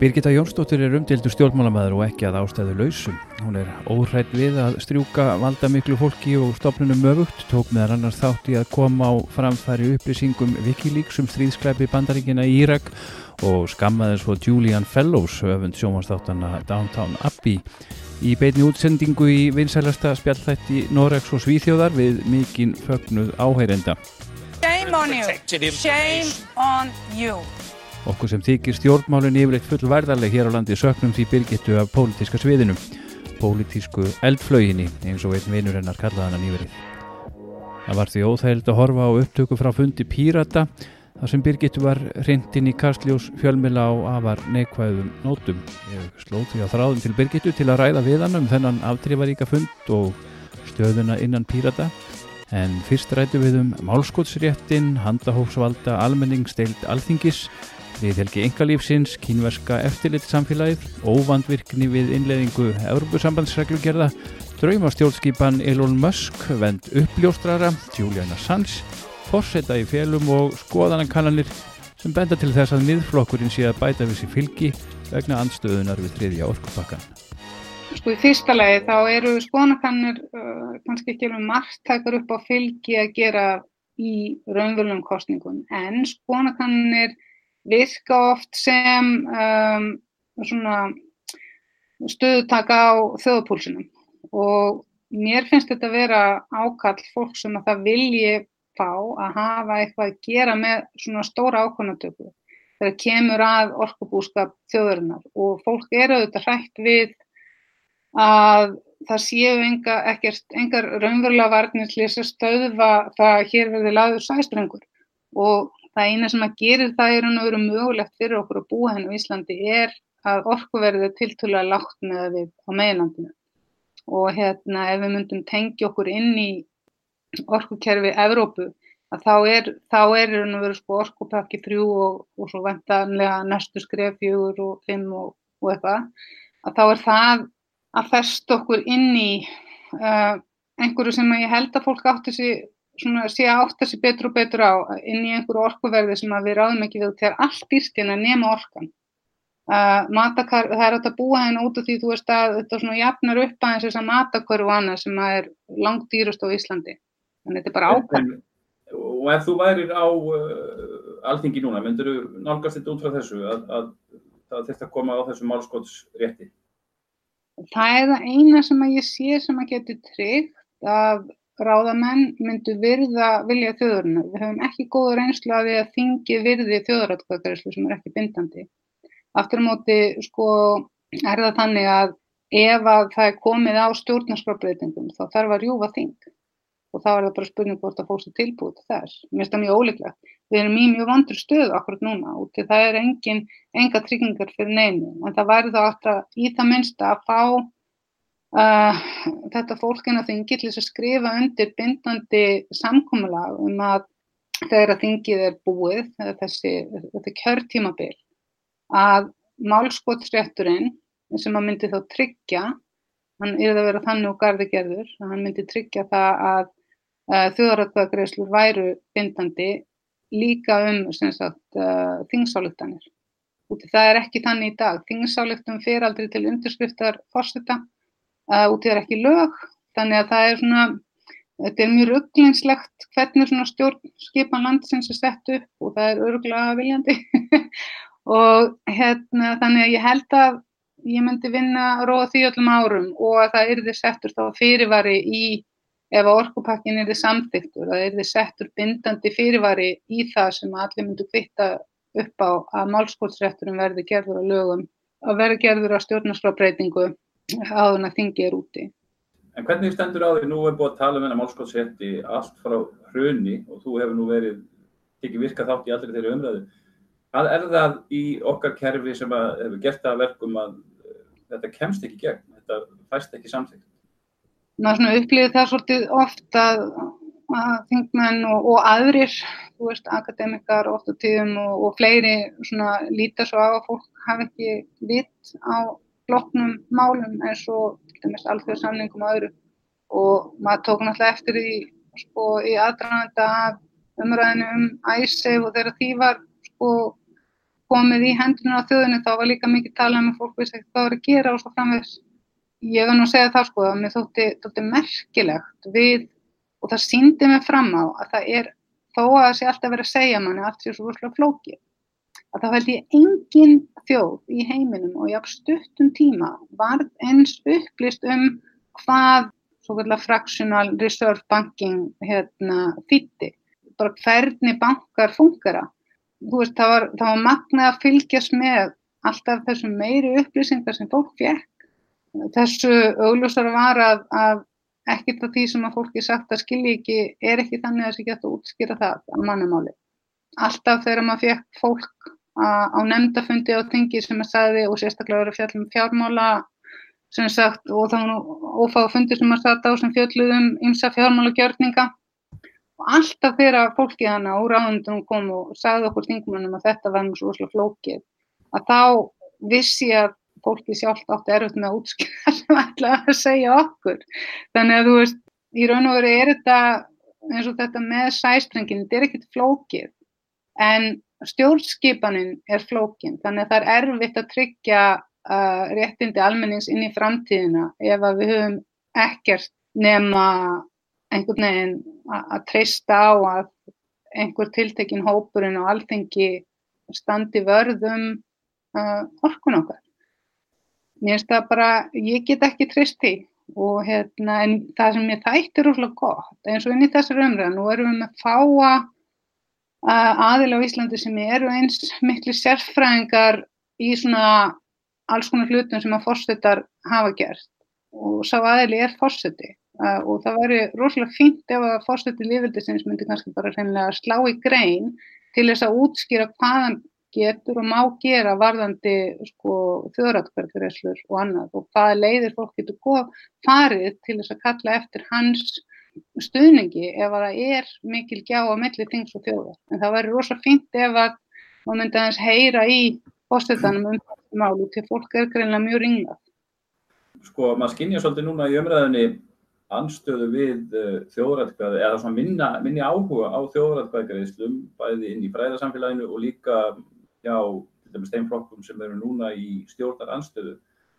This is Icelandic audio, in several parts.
Birgitta Jónsdóttir er umdildu stjórnmálamæður og ekki að ástæðu lausum. Hún er óhrætt við að strjúka valda miklu fólki og stopnunum möfugt, tók meðan annars þátt í að koma á framfæri upplýsingum Wikileaks um stríðsklæpi bandaríkina í Írak og skammaði svo Julian Fellows, öfund sjómanstáttanna Downtown Abbey, í beitni útsendingu í vinsælasta spjallþætti Norex og Svíþjóðar við mikinn fögnuð áheyrenda. Shame on you. Shame on you. Okkur sem þykir stjórnmálun yfirleitt fullværðarleg hér á landi söknum því byrgittu af pólitíska sviðinu, pólitísku eldflöginni eins og einn vinur hennar kallaðan að nýverið. Það var því óþægild að horfa á upptöku frá fundi Pírata þar sem byrgittu var hrindin í Kastljós fjölmila á afar neikvæðum nótum. Ég slóð því á þráðum til byrgittu til að ræða við hann um þennan aftrifaríka fund og stöðuna innan Pírata en fyrst rætu við um málskótsréttin, handahófsvalda, almenningsteild alþingis við helgi engalífsins, kínverska eftirlitsamfélagið, óvandvirkni við innleðingu Európusambandsreglugerða, draumastjórnskipan Elon Musk, vend uppljóstrara, Julian Assange, forsetta í félum og skoðanakannanir sem benda til þess að miðflokkurinn sé að bæta við sér fylgi vegna andstöðunar við þriðja orkupakkan. Sko í fyrsta lagi þá eru skoðanakannir uh, kannski ekki alveg margt takar upp á fylgi að gera í raunvöldum kostningum en skoðanakannir virka oft sem um, stöðutaka á þjóðapúlsunum og mér finnst þetta að vera ákall fólk sem að það vilji fá að hafa eitthvað að gera með svona stóra ákvönatöku þegar kemur að orkubúskap þjóðarinnar. Og fólk eru auðvitað hrætt við að það séu enga, ekkert, engar raunverulega varnir til þess að stöðva það hér verði laður sæstrengur. Og það eina sem að gerir það er að vera mögulegt fyrir okkur að búa henni hérna á Íslandi er að orkuverðið er tiltölulega lágt með við á meðlandinu og hérna ef við myndum tengja okkur inn í orkukerfi Evrópu að þá er þá er hann að vera sko orkupakki þrjú og, og svo vendanlega næstu skref fjögur og fimm og, og eitthvað að þá er það að fest okkur inn í uh, einhverju sem ég held að fólk átti sig svona sé að átta sér betur og betur á inn í einhverju orkuverði sem við ráðum ekki við þegar allt dýrst hérna nema orkan. Uh, matakar, það er að búa hérna út af því þú veist að þetta svona jafnar upp aðeins þess að matakörfu annað sem er langt dýrust á Íslandi. Þannig þetta er bara ákvæm. Og ef þú værir á uh, alþingi núna, myndur þú nálgast þetta út frá þessu að, að, að þetta koma á þessu málskótsrétti? Það er það eina sem að ég sé sem að geti tryggt að ráðamenn myndu virða vilja þjóðurinn. Við höfum ekki góða reynslu að því að þingi virði þjóðaratkvæðarislu sem er ekki bindandi. Aftur á móti sko er það þannig að ef að það er komið á stjórnarskrafbreytingum þá þarf að rjúfa þing og þá er það bara spurning hvort að fólk sé tilbúið til þess. Mér finnst það mjög ólíklegt. Við erum í mjög vandur stöðu akkurat núna og til það er engin, enga tryggingar fyrir neinu en það væri þá alltaf í það minnsta að fá Uh, þetta fólk en að þingi til þess að skrifa undir bindandi samkómulag um að þegar að þingið er búið, þessi, þetta kjörtímabil, að málskotsrétturinn sem að myndi þá tryggja, hann er að vera þannig og gardi gerður, hann myndi tryggja það að uh, þjóðaratkvæðagreislur væru bindandi líka um uh, þingsáleiktanir. Það er ekki þannig í dag. Þingsáleiktum fer aldrei til undirskriftar fórseta út í það er ekki lög. Þannig að það er svona þetta er mjög rugglingslegt hvernig svona stjórnskipan landsins er sett upp og það er öruglega viljandi. Og hérna þannig að ég held að ég myndi vinna róða því öllum árum og að það erði settur þá fyrirvari í ef að orkupakkin erði samþyktur, það erði settur bindandi fyrirvari í það sem allir myndu kvitta upp á að málskólsrætturum verði gerður á lögum, að verði gerður á stjórnarskrafbreytingu áður en að þingi er úti. En hvernig stendur á því, nú er búið að tala um hennar málskótsrétti allt frá hrunni og þú hefur nú verið, ekki virkað þátt í allir þeirri umræðu. Hvað er það í okkar kerfi sem hefur gert það verkum að uh, þetta kemst ekki gegn, þetta fæst ekki samþygt? Ná upplýði það svolítið oft að, að þingmenn og, og aðrir, þú veist, akademikar oft á tíðum og, og fleiri svona líta svo á að fólk hafi ekki lit á floknum málum eins og alþjóðsamlingum og öðru og maður tók náttúrulega eftir því sko, í aðdraðanda af umræðinu um æsef og þegar því var sko, komið í hendurinn á þjóðinu þá var líka mikið talað um að fólk vissi ekkert hvað var að gera og svo framvegs. Ég var nú að segja það sko að mér þótti, þótti merkilegt við og það síndi mig fram á að það er þó að það sé alltaf verið að segja manni allt sér svo vörslega flókið. Að þá held ég engin þjóð í heiminum og haf stuttum tíma var eins upplýst um hvað svo kallar fractional reserve banking hérna þýtti. Bara hvernig bankar fungera veist, það, var, það var magnað að fylgjast með alltaf þessum meiri upplýsingar sem fólk fekk. Þessu augljósar var að, að ekkert af því sem að fólki sagt að skilji ekki er ekki þannig að gett að útskýra það á mannamáli. Alltaf þegar maður fekk fólk á nefndafundi á þingi sem að sagði og sérstaklega verið fjallum fjármála sem sagt og þá ófáðu fundi sem að sagði á sem fjalluðum ymsa fjármála gjörninga Og alltaf þegar fólkið hana úr áhendunum kom og sagði okkur þingmannum að þetta var mjög svolítið flókið, að þá vissi ég að fólkið sjálft átti erfitt með að útskýra sem ætlaði að segja okkur. Þannig að þú veist, í raun og veru er þetta eins og þetta með sæstrengin, þetta er ekkert flókið, en stjórnskipanin er flókin, þannig að það er erfitt að tryggja uh, réttindi almennings inn í framtíðina ef að við höfum ekkert nema einhvern veginn að treysta á að einhver tiltekinn hópurinn og alþengi standi vörðum uh, orkun okkar. Mér finnst það bara, ég get ekki treyst því og hérna, en það sem ég þætti er úrslega gott, eins og inn í þessar umræðan, nú erum við með fáa uh, aðil á Íslandi sem eru eins miklu sérfræðingar í svona alls konar hlutum sem að fórsetar hafa gert. Og sá aðili er fórseti og það væri rosalega fínt ef að fórstætti lífildisins myndi kannski bara reynilega slá í grein til þess að útskýra hvaðan getur og má gera varðandi sko, þjóðratkverðurreslur og annað og hvaða leiðir fólk getur farið til þess að kalla eftir hans stuðningi ef að það er mikil gjá á melli þings og þjóðar. En það væri rosalega fínt ef að maður myndi aðeins heyra í fórstættanum um þetta málu til fólk er greinlega mjög ringlað. Sko, maður skinnja svolítið núna í umræðinni anstöðu við uh, þjóðrætkvæði eða svona minna, minni áhuga á þjóðrætkvæðgreiðslum bæði inn í fræðarsamfélaginu og líka hjá þeim flokkum sem eru núna í stjórnar anstöðu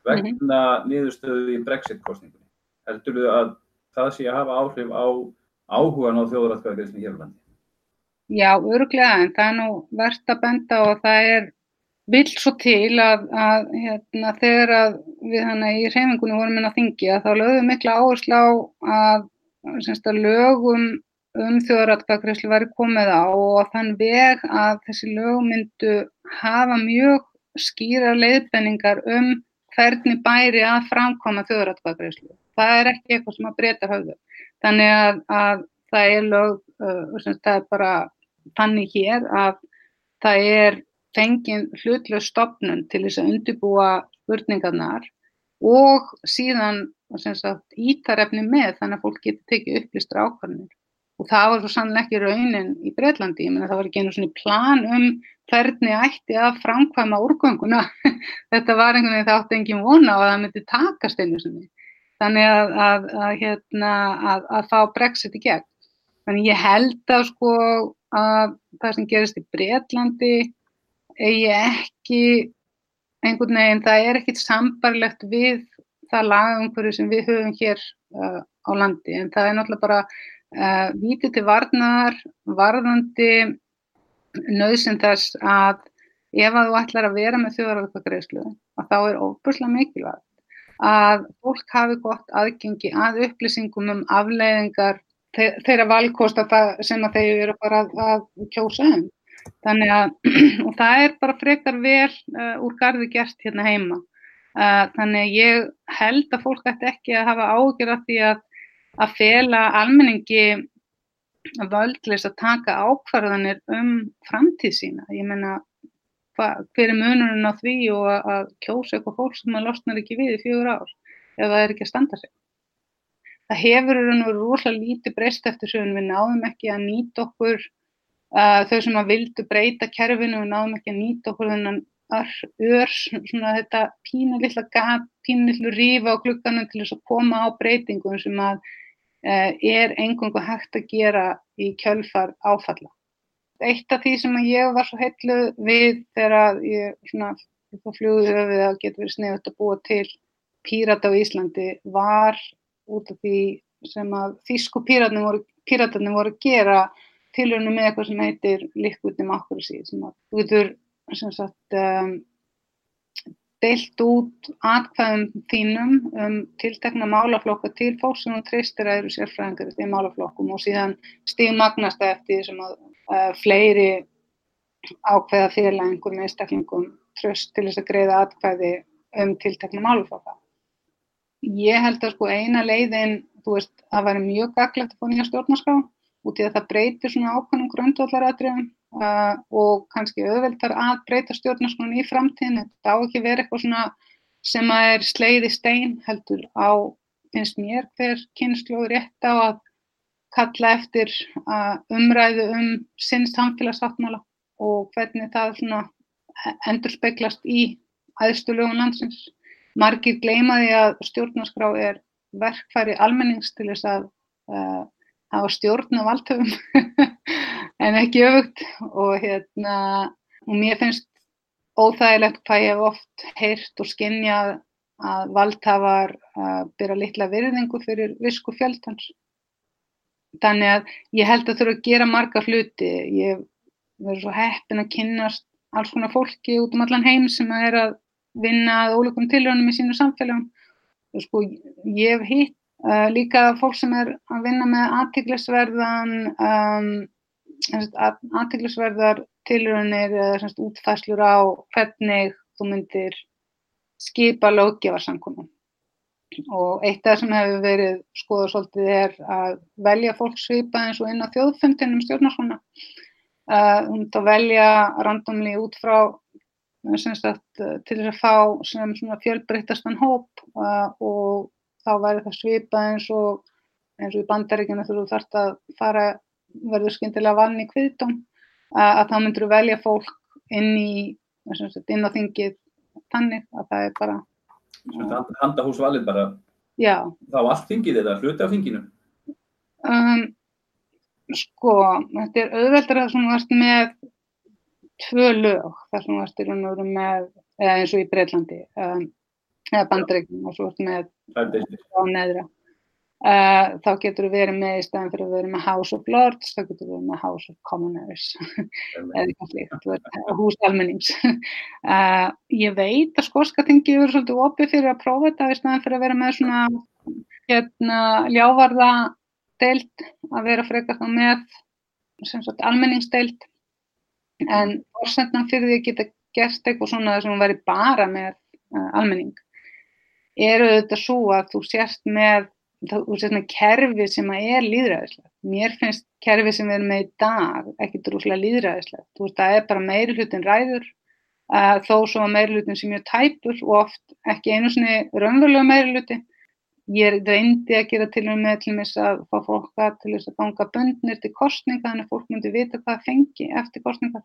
vegna mm -hmm. niðurstöðu í brexit-kostningunni. Heldur þú að það sé að hafa áhrif á áhugan á þjóðrætkvæðgreiðslunni hér á landi? Já, öruglega, en það er nú verðt að benda og það er vill svo til að, að hérna, þegar að við hana í reyfingunum vorum inn á að þá lögum mikla áherslu á að, að lögum um þjóðaratkvæðgreyslu væri komið á og þann veg að þessi lögum myndu hafa mjög skýra leiðbenningar um hvernig bæri að framkoma þjóðaratkvæðgreyslu. Það er ekki eitthvað sem að breyta höfðu. Þannig að, að það er lög, uh, það er bara þannig hér að það er fengið hlutlega stopnun til þess að undibúa spurningarnar og síðan ítarefni með þannig að fólk getur tekið upplýstra ákvarðinir. Og það var svo sannlega ekki raunin í Breitlandi, ég menna það var ekki einu svona plan um hvernig ætti að framkvæma úrgönguna. Þetta var einhvern veginn það átti engin vona og það myndi takast einu svona. Þannig að, að, að, hérna, að fá brexit í gegn. Þannig ég held að sko að það sem gerist í Breitlandi eigi ekki einhvern veginn, það er ekkit sambarlegt við það lagumhverju sem við höfum hér uh, á landi en það er náttúrulega bara uh, vítið til varnar, varðandi nöðsinn þess að ef að þú ætlar að vera með þjóðaröðkvæðgreifslu að þá er óbúrslega mikilvægt að fólk hafi gott aðgengi að upplýsingum um afleiðingar þeirra valkosta sem að þeir eru bara að, að kjósa um. Þannig að, og það er bara frekar vel uh, úr gardi gert hérna heima. Uh, þannig að ég held að fólk ætti ekki að hafa ágjör af því að, að fela almenningi völdlis að taka ákvarðanir um framtíð sína. Ég menna, hver er munurinn á því og að, að kjósa eitthvað fólk sem maður losnar ekki við í fjögur ár ef það er ekki að standa sig. Það hefur verið rosalega lítið breyst eftir sögum, við náðum ekki að nýta okkur Uh, þau sem að vildu breyta kerfinu og náðum ekki að nýta okkur þennan ör, svona þetta pínu lilla gat, pínu lillu rífa á klukkanum til þess að koma á breytingum sem að uh, er engungu hægt að gera í kjölfar áfalla. Eitt af því sem ég var svo heitlu við þegar ég svona fljóði höfið að geta verið sniðut að búa til pírata á Íslandi var út af því sem að þýsku píratarnir voru, píratarnir voru að gera tilhörinu með eitthvað sem heitir liquid democracy sem að þú getur sem sagt um, deilt út atkvæðum þínum um tiltekna málaflokka til fólk sem hún treystir að eru sérfræðingar í því málaflokkum og síðan stigmagnast eftir sem að uh, fleiri ákveða félag einhverjum einstaklingum tröst til þess að greiða atkvæði um tiltekna málaflokka. Ég held að sko eina leiðin, þú veist, það væri mjög gaglegt að fá nýja stjórnarská út í að það breytir svona ákvæmum grundvallaratriðum uh, og kannski auðveldar að breyta stjórnarskonun í framtíðinu. Það á ekki verið eitthvað svona sem að er sleiði stein heldur á, finnst mér hver kynslu rétt á að kalla eftir umræðu um sinn samfélagssáttmála og hvernig það svona endur speiklast í aðstulögun landsins. Margir gleymaði að stjórnarskrá er verkfæri almennings til þess að uh, hafa stjórn á valdhöfum en ekki öfugt og hérna og mér finnst óþægilegt hvað ég hef oft heyrt og skinnjað að valdhafar byrja litla virðingu fyrir visku fjöldans. Þannig að ég held að þurfa að gera marga hluti. Ég verður svo heppin að kynnast alls konar fólki út um allan heim sem er að vinna að ólíkum tilrönum í sínu samfélagum. Sko, ég hef hitt Uh, líka fólk sem er að vinna með aðtiklisverðan um, aðtiklisverðar tilröðinir eða útfæslur á hvernig þú myndir skipa löggefarsamkominn og eitt af það sem hefur verið skoða svolítið er að velja fólk svipa eins og inn á þjóðfundinum stjórnarsvona um að velja randomli út frá sagt, til þess að fá sem fjölbreyttastan hóp og þá væri það svipað eins og eins og í bandaríkjana þú þarfst að fara verður skyndilega vann í kviðdóm. Að, þá myndur þú velja fólk inn í inn á þingið tannig að það er bara handahúsvalið bara. Já. Þá allt þingið eða hluti af þinginu? Um, Sko, þetta er auðveldur að svona varst með tvö lög þar sem varst í raun og veru með eða eins og í Breitlandi um, eða bandreiknum og svo ertu með á neðra. Uh, þá getur þú verið með í staðan fyrir að vera með House of Lords, þá getur þú verið með House of Commoners. Eða eitthvað slíkt, hús almennings. Uh, ég veit að skóskatingi eru svolítið opið fyrir að prófa þetta í staðan fyrir að vera með svona hérna, ljávarða deilt, að vera frekar þá með sagt, almenningsdeilt en orðsendna fyrir því að geta gert eitthvað svona sem verið bara með uh, almenning eru þetta svo að þú sérst með, sérst með kerfi sem er líðræðislega. Mér finnst kerfi sem við erum með í dag ekki drúslega líðræðislega. Þú veist, það er bara meiri hlutin ræður, uh, þó svo að meiri hlutin sem er tæpur og oft ekki einu svoni raunverulega meiri hluti. Ég reyndi að gera til og með til þess að fá fólka til þess að ganga böndnir til kostninga, þannig að fólk myndi vita hvað fengi eftir kostninga.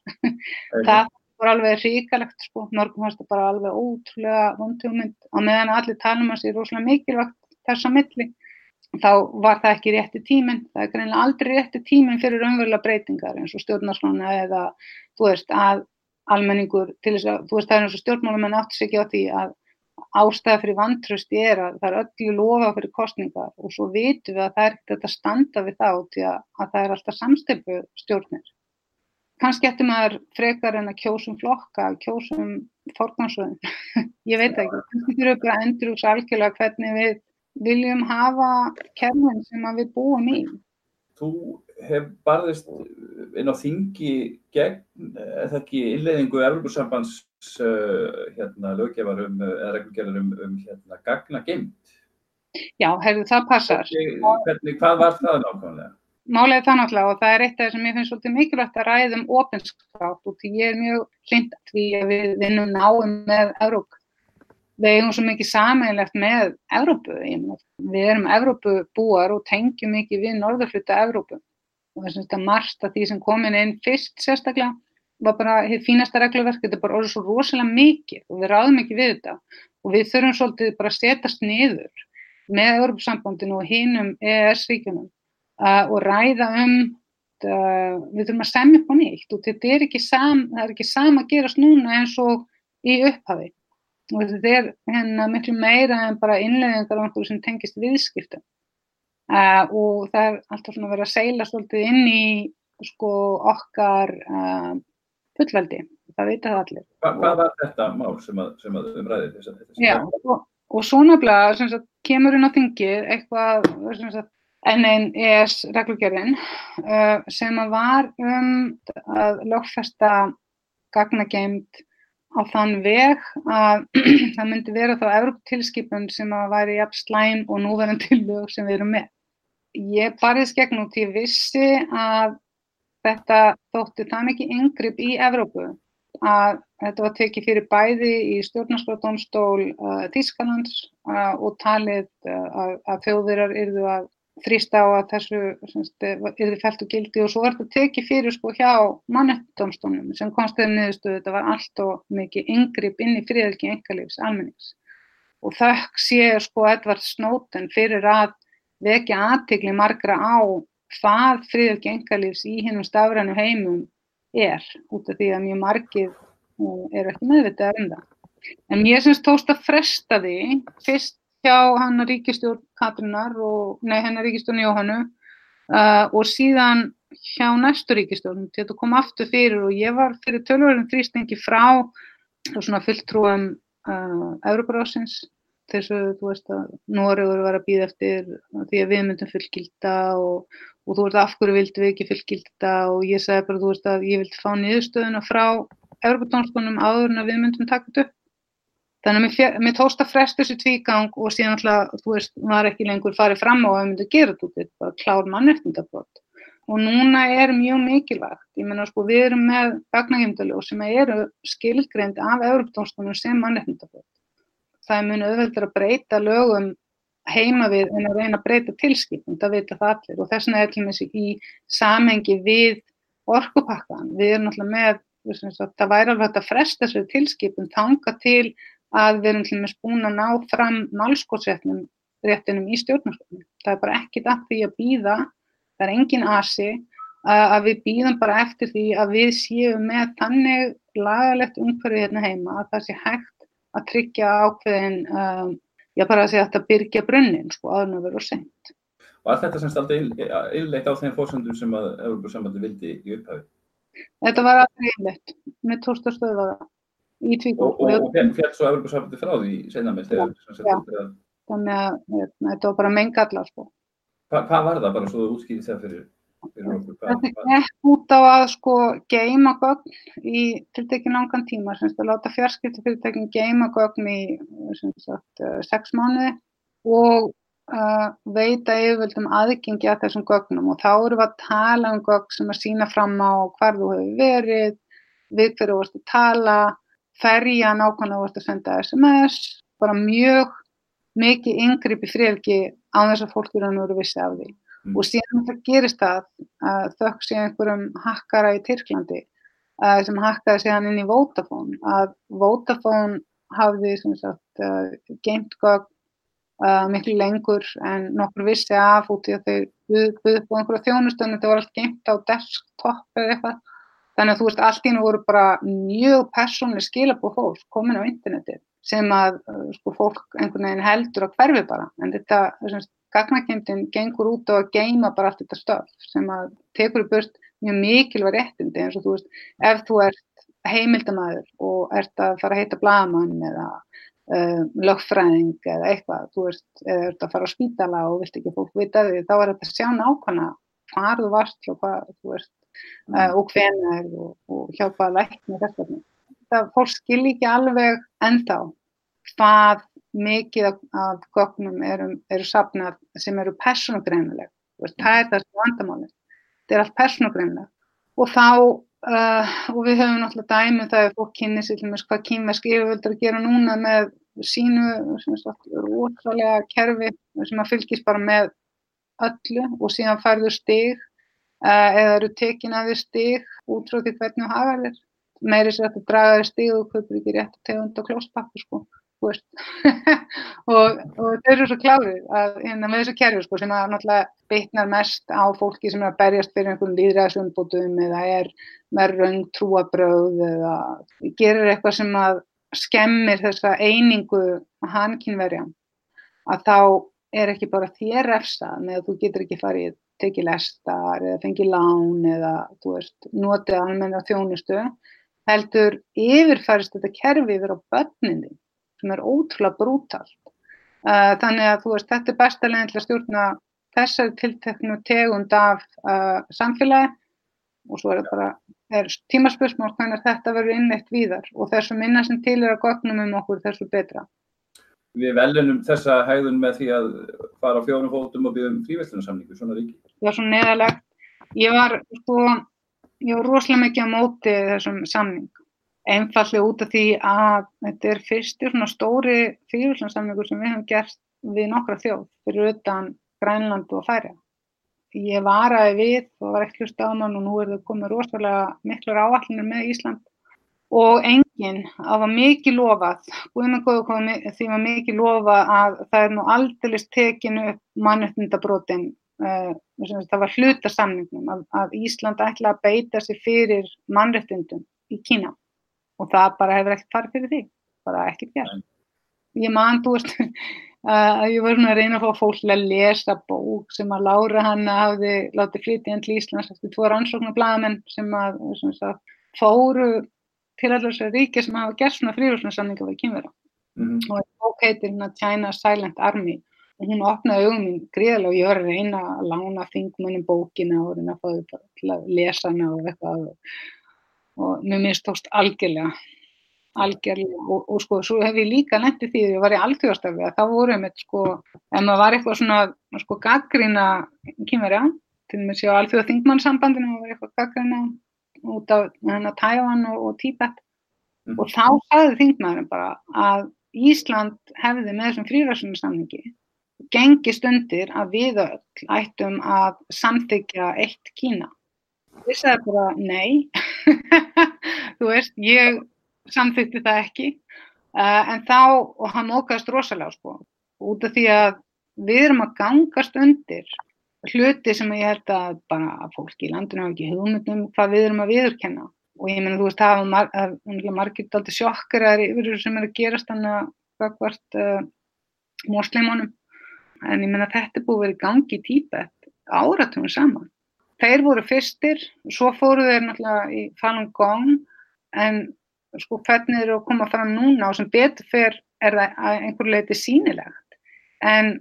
það var alveg ríkalegt sko, mörgum fannst það bara alveg ótrúlega vondhugmynd á meðan allir talum að það sé rosalega mikilvægt þessa milli, þá var það ekki rétti tíminn, það er greinlega aldrei rétti tíminn fyrir raunverulega breytingar eins og stjórnarslána eða þú veist að almenningur til þess að þú veist það er eins og stjórnmálum en áttis ekki á því að ástæða fyrir vantrösti er að það er öllu lofa fyrir kostningar og svo vitum við að það er ekkert að standa við þá til að, að það er alltaf samstöpu stjórnir kannski eftir maður frekar en að kjósum flokka, kjósum forgansvöðin, ég veit ekki, kannski þurfum við að endur úr algjörlega hvernig við viljum hafa kerfin sem við búum í. Þú hef barðist inn á þingi gegn, eða ekki innleiðingu Európa-sambands uh, hérna, löggefarum eða reglgerðarum um hérna, gagna geimt? Já, hefur það passar. Hvernig, hvað var það nákvæmlega? Málega það náttúrulega og það er eitt af það sem ég finnst svolítið mikilvægt að ræða um ofinskátt og því ég er mjög hlind að því að við vinnum náum með Európ. Við eigum svo mikið sameinlegt með Európu. Við erum Európubúar og tengjum mikið við norðurfluta Európu og þess að marst að því sem komin inn fyrst sérstaklega var bara hitt fínasta reglverk, þetta er bara orðið svo rosalega mikið og við ráðum ekki við þetta. Og við þurfum svolítið bara að setjast niður með Európusambandinu og hinum EES-ríkjunum uh, og ræða um uh, við þurfum að semja upp á nýtt og þetta er ekki sam, er ekki sama að gerast núna eins og í upphafi og þetta er hérna miklu meira en bara innleðingar á einhverju sem tengist viðskiptum uh, og það er alltaf svona verið að seila svolítið inn í sko okkar uh, fullveldi, það veit það allir. Hva, hvað var þetta mál sem að, sem að umræði þess að þetta? Já, og, og svo nefnilega kemur inn á þingið eitthvað sagt, NNES reglugjörðin uh, sem að var um að lögfesta gagnageimt á þann veg að það myndi vera þá Evróptilskipun sem að væri jafn slæm og núverðan tilvög sem við erum með. Ég bariðs gegn út, ég vissi að þetta þótti það mikið yngripp í Evrópu að þetta var tekið fyrir bæði í stjórnarskráðdómstól uh, Þískalands uh, og talið uh, að, þjóðverjar yrðu að þrýsta á að þessu yrði fælt og gildi og svo var þetta tekið fyrir sko hjá mannettómstónum sem konstiðum niðurstöðu þetta var allt og mikið yngripp inn í friðelgi engalífs almennings og þökk sé sko Edvard Snowden fyrir að vekja aðtegli margra á hvað friðelgi engalífs í hinnum stafrænu heimum er út af því að mjög margir uh, eru ekki meðvitað um það. En mér syns tóst að fresta því fyrst hjá hann ríkistjórn Katrunar og, nei hennar ríkistjórn Jóhannu uh, og síðan hjá næstu ríkistjórn til þetta kom aftur fyrir og ég var fyrir tölurinn þrýstingi frá svona fulltrúum uh, Európarásins þessu, þú veist að Nóriður var að býða eftir því að við myndum fullgilda og, og þú veist af hverju vildi við ekki fullgilda og ég sagði bara þú veist að ég vildi fá niðurstöðuna frá Európatónskonum áður en að við myndum taka þetta upp. Þannig að mér, tósta frest þessu tvígang og síðan alltaf, þú veist, var ekki lengur farið fram á að við myndum gera þetta, þetta bara klár mannreftindabrótt. Og núna er mjög mikilvægt, ég menna sko við erum með gagnaheimdaljó sem eru skilgreind af Európatónskonum sem mannreftindabrótt það er mjög auðveldur að breyta lögum heima við en að reyna að breyta tilskipum, það vita það allir. Og þess vegna er og með sig í samengi við orkupakkan, við erum alltaf með, það væri alveg að fresta þessu tilskipum, tanga til að við erum til með spún að ná fram nálskótsréttinum réttinum í stjórnarskóðinu, það er bara ekkit að því að býða, það er engin asi að við býðum bara eftir því að við séum með þannig lagalegt umhverfið hérna heima að það sé hægt að tryggja ákveðin, um, já bara að segja að þetta byrja brunnin sko aðan að vera sent. Var þetta semst aldrei yfirleitt á þeim fórsöndum sem að Európa-sambandi vildi í upphafi? Þetta var aldrei yfirleitt, með tórstastöðu í tvíkók. Og, og, og fjall svo Európa-sambandi frá því senna með þegar? Já, já. þannig að hérna, þetta var bara mengallar sko. Hva, hvað var það bara svo þú útskýðist það fyrir? Þetta gekk út á að sko geima gögn í tiltekin langan tíma, semst að láta fjarskiptafyrirtækin geima gögn í sagt, eh, sex mánuði og uh, veita yfirvöldum aðgengi að þessum gögnum og þá eru við að tala um gögn sem að sína fram á hvar þú hefur verið, við hverju þú vorust að tala, ferja nákvæmlega þú vorust að senda SMS, bara mjög mikið yngripp í fríðelgi á þess að fólk eru að eru vissi af því. Mm. Og síðan það gerist það að þökk sé einhverjum hakkara í Tyrklandi uh, sem hakkaði síðan inn í Vodafone að Vodafone hafði sagt, uh, geimt gögn uh, miklu lengur en nokkur vissi af út í að þau buðið upp á einhverja þjónustönd þetta var allt geimt á desktop eða eitthvað þannig að þú veist allt í nú voru bara mjög persónlega skilabóð fólk komin á interneti sem að sko, fólk einhvern veginn heldur að hverfi bara. En þetta gagnakemdin gengur út á að geima bara allt þetta stöf sem að tekur í börst mjög mikilvæg réttindi eins og þú veist, ef þú ert heimildamæður og ert að fara að heita blagamann eða uh, lögfræðing eða eitthvað, þú veist, eða ert að fara á spítala og vilt ekki fólk vita því, þá er þetta sjá nákvæmlega hvað þú varst og hvað þú veist uh, og hvenar og, og hjá hvaða lækni þetta. Það fólk skil ekki alveg ennþá hvað mikið af, gögnum eru, eru sapnað sem eru persónugreinlega. Það er það sem vandamáli. Þetta er allt persónugreinlega. Og þá, uh, og við höfum náttúrulega dæmið það að fólk kynni sér til með hvað kynversk yfirvöldur að gera núna með sínu rosalega kerfi sem að fylgis bara með öllu og síðan færður stig eða eru tekin að þér stig út frá því hvernig þú hafa þér. Meiri sér að þú draga þér stig og kaupir ekki rétt tegund og klóspappu sko og, og þau eru svo klárið að hérna með þessu kerfi sko sem að náttúrulega bytnar mest á fólki sem er að berjast fyrir einhvern líðræðsumbútum eða er með raung trúabröð eða gerir eitthvað sem að skemmir þessa einingu hannkynverja að þá er ekki bara þér refsað með að þú getur ekki farið tekið lestar eða fengið lán eða veist, notið almenna þjónustu heldur yfirfærist þetta kerfi yfir á börninni sem er ótrúlega brútalt. Uh, þannig að veist, þetta er besta leginn til að stjórna þessari tilteknu tegund af uh, samfélagi og svo er þetta bara, er tímaspörsmál hvernig þetta verður innleitt víðar og þessu minna sem til er að gögnum um okkur þessu betra. Við velunum þessa hægðun með því að fara á fjórum fótum og byggja um fríverslunarsamningu, svona ríki. Það var svona neðalegt. Ég var, sko, ég var rosalega mikið á móti þessum samning. Einfallega út af því að þetta er fyrstir svona stóri fríverslunarsamningur sem við hefum gert við nokkra þjóð fyrir utan Grænland og Færi. Ég varaði við og var ekki hlust á mann og nú er það komið rosalega miklur áallinir með Ísland og enginn, það var mikið lofað, því var mikið lofað að það er nú aldrei tekinu upp mannöftundabrótin, uh, það var hluta samningnum að, að Ísland ætla að beita sig fyrir mannöftundum í Kína. Og það bara hefur ekkert farið fyrir því, bara ekkert gert. Ég man, þú veist, að ég var svona að reyna að fá fólk að lesa bók sem að Lára hann hafði látið flytja inn til Íslands eftir tvo rannsóknarblæðamenn sem að sagt, fóru til allar þessar ríkja sem hafa gert svona fríðursnarssamninga við kynvera mm og bók heitir China Silent Army og hún opnaði augum mín gríðilega og ég var að reyna að lána þingmunum bókina og reyna að fá þau til að lesa hana og eitthvað og, mér minnst tókst algjörlega algjörlega og, og sko svo hef ég líka lendið því að ég var í alþjóðastarfi að þá vorum við sko, ef maður var eitthvað svona sko gaggrína kynverja til og með séu alþjóða þingmannsambandinu og var eitthvað gaggrína út af hérna Tævan og, og Tíbet mm. og þá sagði þingmaðurinn bara að Ísland hefði með þessum fríræðsunarsamningi gengist undir að við öll ættum að samþykja eitt Kína. Ég sagði bara nei, þú veist, ég samþykti það ekki. Uh, en þá, og hann mókaðist rosalega sko, út af því að við erum að gangast undir hluti sem ég held að bara fólki í landinu hafa ekki hugmyndum hvað við erum að viðurkenna. Og ég menna þú veist það hafa margir daldi sjokkar yfir sem er að gerast þannig að hvort uh, mósleimunum en ég menna þetta búið verið gangi í típet áratugum saman þeir voru fyrstir, svo fóru þeir náttúrulega í Falun Gong en sko hvernig þeir eru að koma fram núna og sem betur fyrr er það að einhver leiti sínilegt en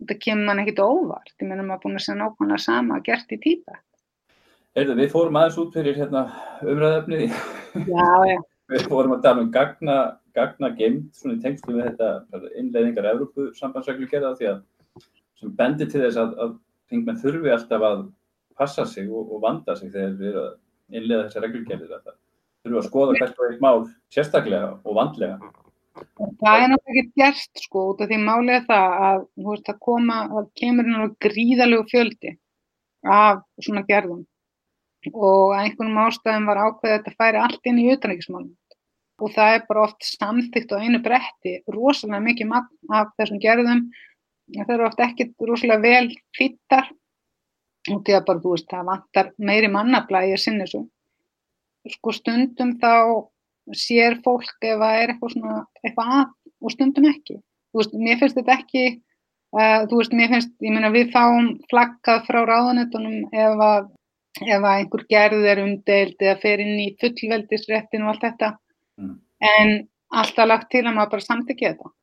þetta kemur mann ekkit óvart, ég menna maður búin að segja nákvæmlega sama gert í típa. Erðu, við fórum aðeins út fyrir hérna, já. við fórum að tala um gagna, gagna geimt, svona í tengslu með þetta innleiðingar Európu sambandsreglu gerða því að sem bendir til þess að, að þingmenn þurfi alltaf að passa sig og, og vanda sig þegar við erum að innleiða þessar reglugerðir að það þurfi að skoða hvert og eitt mál sérstaklega og vandlega. Það er náttúrulega ekki gert sko út af því málið það að veist, það koma, það kemur náttúrulega gríðalegu fjöldi af svona gerðum. Og að einhvernum ástæðum var ákveðið að þetta færi allt inn í utanækismálum og það er bara oft samþygt á einu bretti rosalega mikið af þessum gerðum það eru oft ekki rosalega vel fýttar og því að bara þú veist það vantar meiri mannabla í að sinna þessu sko stundum þá sér fólk ef það er eitthvað svona eitthvað að og stundum ekki. Þú veist, mér finnst þetta ekki, uh, þú veist, mér finnst, ég meina við fáum flaggað frá ráðanetunum ef að, ef að einhver gerð er umdeild eða fer inn í fullveldisréttin og allt þetta, mm. en alltaf lagt til að maður bara samtækja þetta.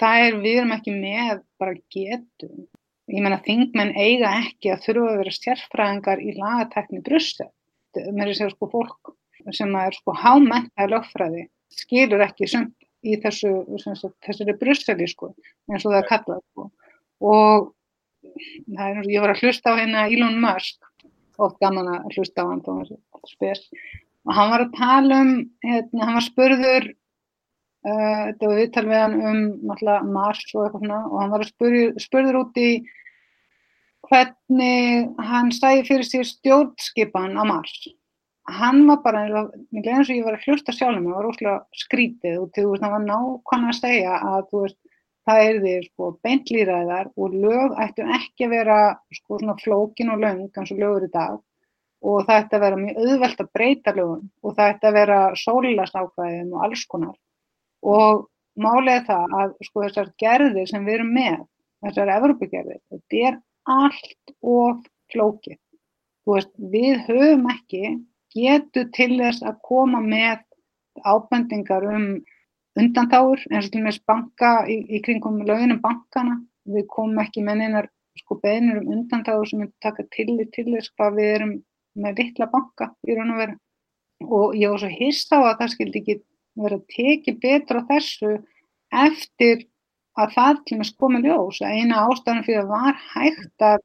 Það er, við erum ekki með bara getum. Ég meina, þingmenn eiga ekki að þurfa að vera sérfræðingar í lagatekni brussel. Mér er segja sko fólk sem er sko hámentaði lögfræði skilur ekki sumt í þessu þessari brusseli sko eins og það er kallað sko og er, ég var að hlusta á hérna Elon Musk oft gaman að hlusta á hann og hann var að tala um hérna, hann var spurður uh, þetta var viðtal við hann um Mars og eitthvað svona og hann var spurður, spurður út í hvernig hann stæði fyrir sér stjórnskipan á Mars. Hann var bara eins og ég var að hlusta sjálf mér, það var óslega skrítið og þú veist, hann var nákvæmlega að segja að þú veist, það er því sko beintlýræðar og lög ættu ekki að vera sko svona flókin og löng eins og lögur í dag. Og það ætti að vera mjög auðvelt að breyta lögum og það ætti að vera sólilasákvæðum og alls konar og er það að sko þessar gerðir sem við erum með, þessar Evrópugerðir, þetta er allt of flókið. Þú veist, við höfum ekki getu til þess að koma með ábendingar um undantáur eins og til og meins banka í, í kringum löginum bankana. Við komum ekki með einar sko beðnir um undantáur sem myndi taka tillit til þess hvað við erum með litla banka í raun og veru. Og ég var svo hýrst á að það skildi ekki vera að teki betra þessu eftir að það til og meins komið ljós. Eina ástæðan fyrir að var hægt að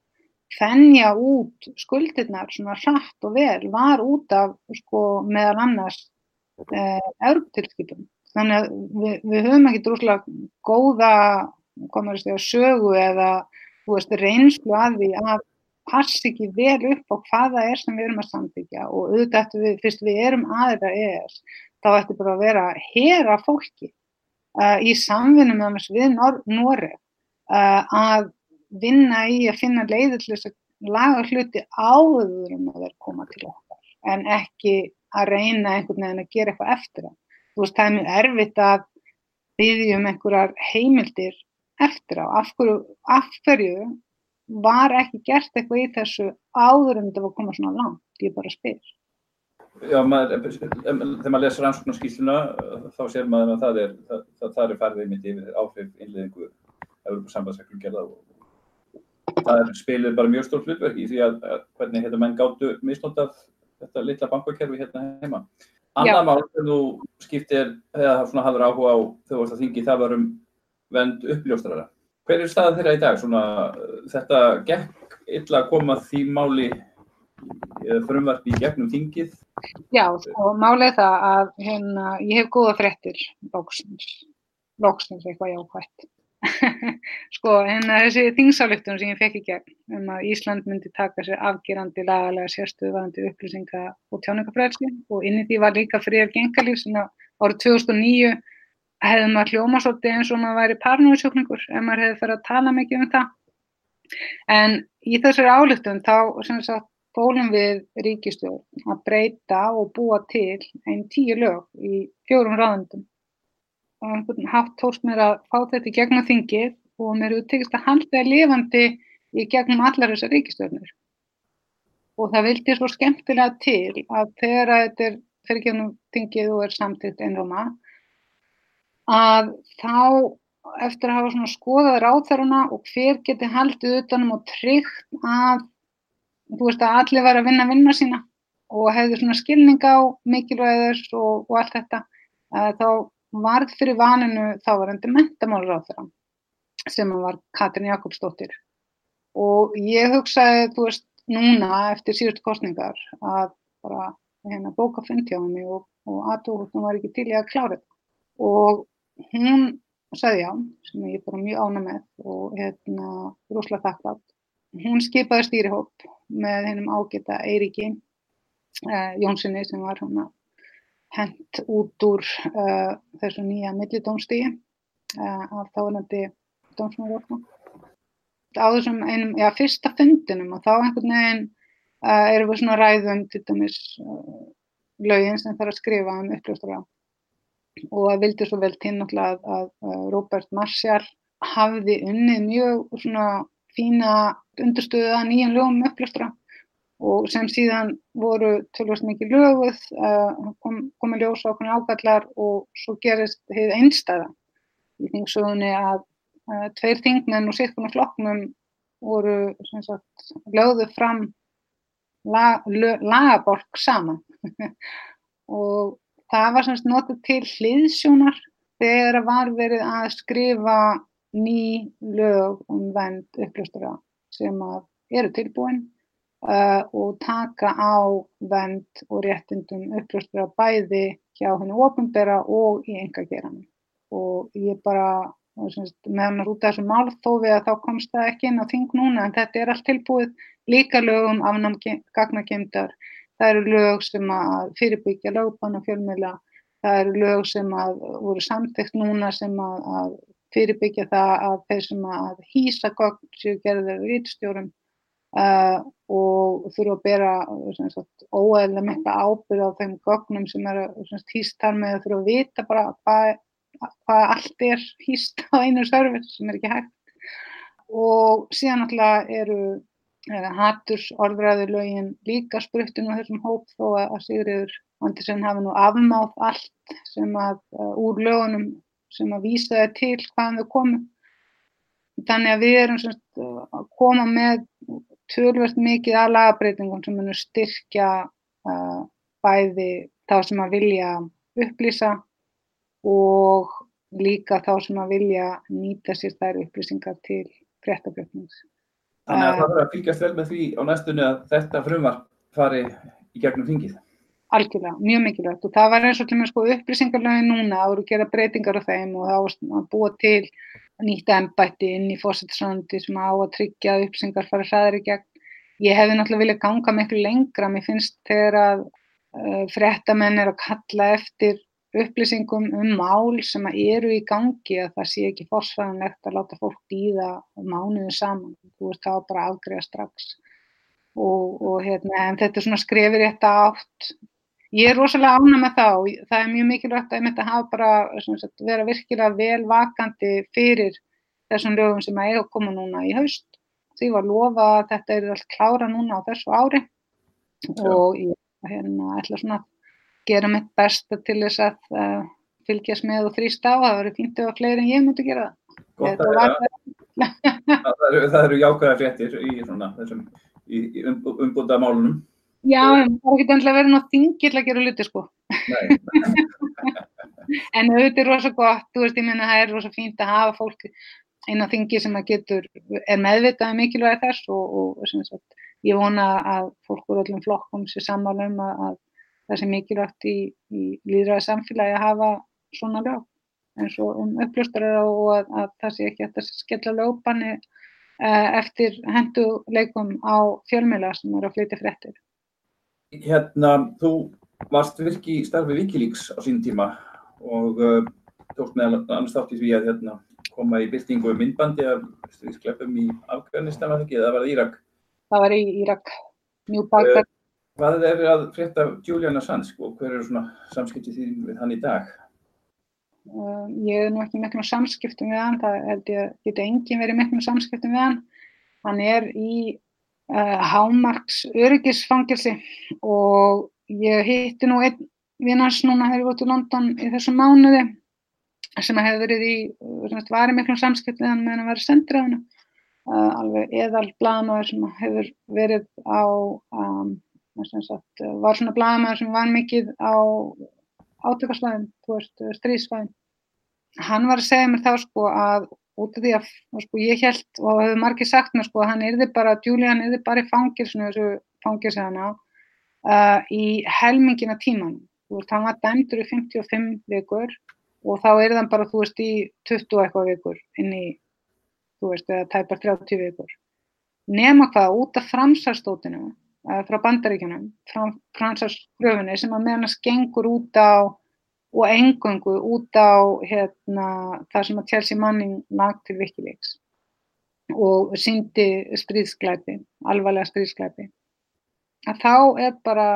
fennja út skuldirnar svona hratt og vel var út af sko meðal annars eh, örgtilskipum. Þannig að við, við höfum ekki drúslega góða segja, sögu eða veist, reynslu að því að passi ekki vel upp á hvaða er sem við erum að samþykja og auðvitað við, fyrst við erum aðra ES, þá ættum bara að vera að hera fólki uh, í samvinni með við Noreg uh, að vinna í að finna leiðir til þess að laga hluti áður um að vera koma til okkar en ekki að reyna einhvern veginn að gera eitthvað eftir það þú veist, það er mjög erfitt að byggja um einhverjar heimildir eftir á. Af hverju, af hverju var ekki gert eitthvað í þessu áður en þetta að koma svona langt? Ég bara spyr. Já, maður, þegar maður lesur rannsóknarskísluna þá sér maður að það er, það, það, er farðið mitt yfir áhrif innleðingu Európa sambandsreglum og það er spilið bara mjög stórt hlutverk í því að, að hvernig hérna menn gáttu misnótað þetta litla bankakerfi hérna heima. Annað mál sem þú skiptir eða svona hafður áhuga á þegar þú varst að þingi það var um vend uppljóstrara. Hver er staðan þeirra í dag? Svona, þetta gekk illa að koma því máli frumvarpi í gegnum þingið? Já, sko, málið það að hérna, ég hef góða frettir lóksins, lóksins eitthvað jákvæmt. sko, en þessi þingsályktun sem ég fekk í gegn um að Ísland myndi taka sér afgerandi lagalega sérstöðvarandi upplýsinga og tjáningafræðsli og inn í því var líka fríar gengalíf sem árið 2009 hefði maður hljóma svolítið eins og maður væri parnúisjókningur ef maður hefði fyrir að tala mikið um það en í þessari ályktun þá sem sagt fólum við ríkistjórn að breyta og búa til einn tíu lög í fjórum ráðundum og einhvern haft tóst mér að fá þetta í gegnum þingið og mér hefur tekist að halda það lifandi í gegnum allar þessar ríkistöðnur. Og það vildi svo skemmtilega til að þegar þetta er fyrir gegnum þingið og er samtitt einróma að þá eftir að hafa skoðað ráþaruna og hver geti haldið utanum og tryggt að þú veist að allir var að vinna vinna sína og hefði svona skilning á mikilvæðis og, og allt þetta þá varð fyrir vaninu þávarandi mentamálur á þeirra sem var Katrin Jakobsdóttir og ég hugsaði, þú veist, núna eftir síðustu kostningar að bara hérna bóka henni og, og aðtóðum var ekki til ég að klára þetta og hún sagði já, sem ég bara mjög ána með og hérna rosalega þakklátt. Hún skipaði stýrihóp með hennum ágeta Eiríki eh, Jónssoni sem var hent út úr uh, þessu nýja millidómstígi uh, af þáinandi dómsmáðurofna. Á þessum einum, já, fyrsta fundinum og þá einhvern veginn uh, erum við svona ræðum til dæmis lögin sem þarf að skrifa um uppljóstur á. Og það vildi svo vel til náttúrulega að, að Robert Marshall hafði unnið mjög svona fína undurstöðu að nýjan lögum um uppljóstur á og sem síðan voru tölvast mikið löguð, uh, kom, komið ljós á okkur ágallar og svo gerist heið einstæða. Í þingsögunni að uh, tveir þingmenn og sérkona flokknum voru sagt, lögðu fram la, lagaborg saman. Og það var semst notið til hliðsjónar þegar var verið að skrifa ný lög um vend uppljóstura sem eru tilbúin uh, og taka á vend og réttindum upplöstur að bæði hjá henni ofinbera og í engageranum. Og ég bara, með hann út af þessu málþófi að þá komst það ekki inn á þing núna en þetta er allt tilbúið líka lögum afnám gagnakemdar. það eru lög sem að fyrirbyggja lögbanna fjölmiðla, það eru lög sem að voru samþygt núna sem að, að fyrirbyggja það að þeir sem að hýsa gögn séu gerðið rítstjórum uh, og þurfa að bera óæðilega mikla ábyrð á þeim gögnum sem eru hýst þar með að þurfa að vita bara hvað hva allt er hýst á einu servis sem er ekki hægt. Og síðan alltaf eru haturs orðræðu lögin líka spruttinu á þessum hóp þó að Sigriður Andersen hafi nú afmáð allt sem að uh, úr lögunum sem að vísa það til hvaðan þau komu. Þannig að við erum sagt, að koma með tölvert mikið að lagabreitingum sem munum styrkja uh, bæði þá sem að vilja upplýsa og líka þá sem að vilja nýta sér þær upplýsingar til fréttabjöfnings. Þannig að það verður að fylgjast vel með því á næstunni að þetta frumvarp fari í gegnum fingið. Algjörlega, mjög mikilvægt. Og það var eins og til og með sko upplýsingarlögin núna, það voru að gera breytingar á þeim og það var að búa til nýtt ennbætti inn í fósittsröndi sem á að tryggja að upplýsingar fara hraðar í gegn. Ég hefði náttúrulega viljað ganga miklu lengra, mér finnst þegar að uh, fréttamenn er að kalla eftir upplýsingum um mál sem eru í gangi að það sé ekki fórsfæðanlegt að láta fólk býða mánuðu saman, þú veist það bara afgreða strax. Og, og hérna, en þetta er svona skrefir rétt átt Ég er rosalega ána með og það er mjög mikilvægt að ég myndi að hafa bara sagt, vera virkilega vel vakandi fyrir þessum lögum sem að eiga að koma núna í haust. Því var lofa að þetta er allt klára núna á þessu ári og ég hérna, ætla svona að gera mitt besta til þess að uh, fylgjast með og þrýst á. Það verður fínt ef að fleiri en ég myndi gera það. Gott að vera. það eru, eru jákvæða fréttir í, í, í um, umbúnda málunum. Já, það er ekki endilega verið nátt þingill að gera luti sko. en auðvitað er rosa gott, þú veist, ég minna það er rosa fínt að hafa fólk inn á þingi sem að getur, er meðvitað um mikilvægi þess og, og sagt, ég vona að fólk úr öllum flokkum sé sammála um að, að það sé mikilvægt í, í líðræði samfélagi að hafa svona lög eins og um uppljóstarar og að, að það sé ekki að það skella lögbanni eh, eftir henduleikum á fjölmjöla sem eru að flytja fréttir hérna, þú varst virki í starfi Wikileaks á sín tíma og uh, tókst með annars þátt í því að hérna, koma í byrtingu myndbandi af stríðskleppum í Afganistan, var það ekki, eða var það Írak? Það var í Írak, New Baghdad. Uh, hvað er að frétta Julian Assange og hver eru svona samskipti því við hann í dag? Uh, ég er nú ekki með samskiptum við hann, það held ég geti engin verið með samskiptum við hann. Hann er í hámarks öryggisfangilsi og ég hitti nú einn vinnars núna hefur út í London í þessum mánuði sem hefur verið í, var í miklum samskiptiðan meðan að vera sendiræðinu uh, alveg eðal blagamæður sem hefur verið á um, sagt, var svona blagamæður sem var mikið á átökarsvæðin, stríðsvæðin hann var að segja mér þá sko að út af því að sko, ég held og hefur margir sagt mér sko að hann erði bara, Julian erði bara í fangilsinu þessu fangilsina uh, í helmingina tíman þú veist, hann var dæmdur í 55 vikur og þá er þann bara, þú veist, í 20 eitthvað vikur inn í, þú veist, eða tæpar 30 vikur. Nema hvað, út af framsarstótinu uh, frá bandaríkjunum, frá framsarskröfunni sem að meðan að skengur út á og engungu út á hérna, það sem að Chelsea Manning lagt til Wikileaks og syndi stríðsklæpi, alvarlega stríðsklæpi að þá er bara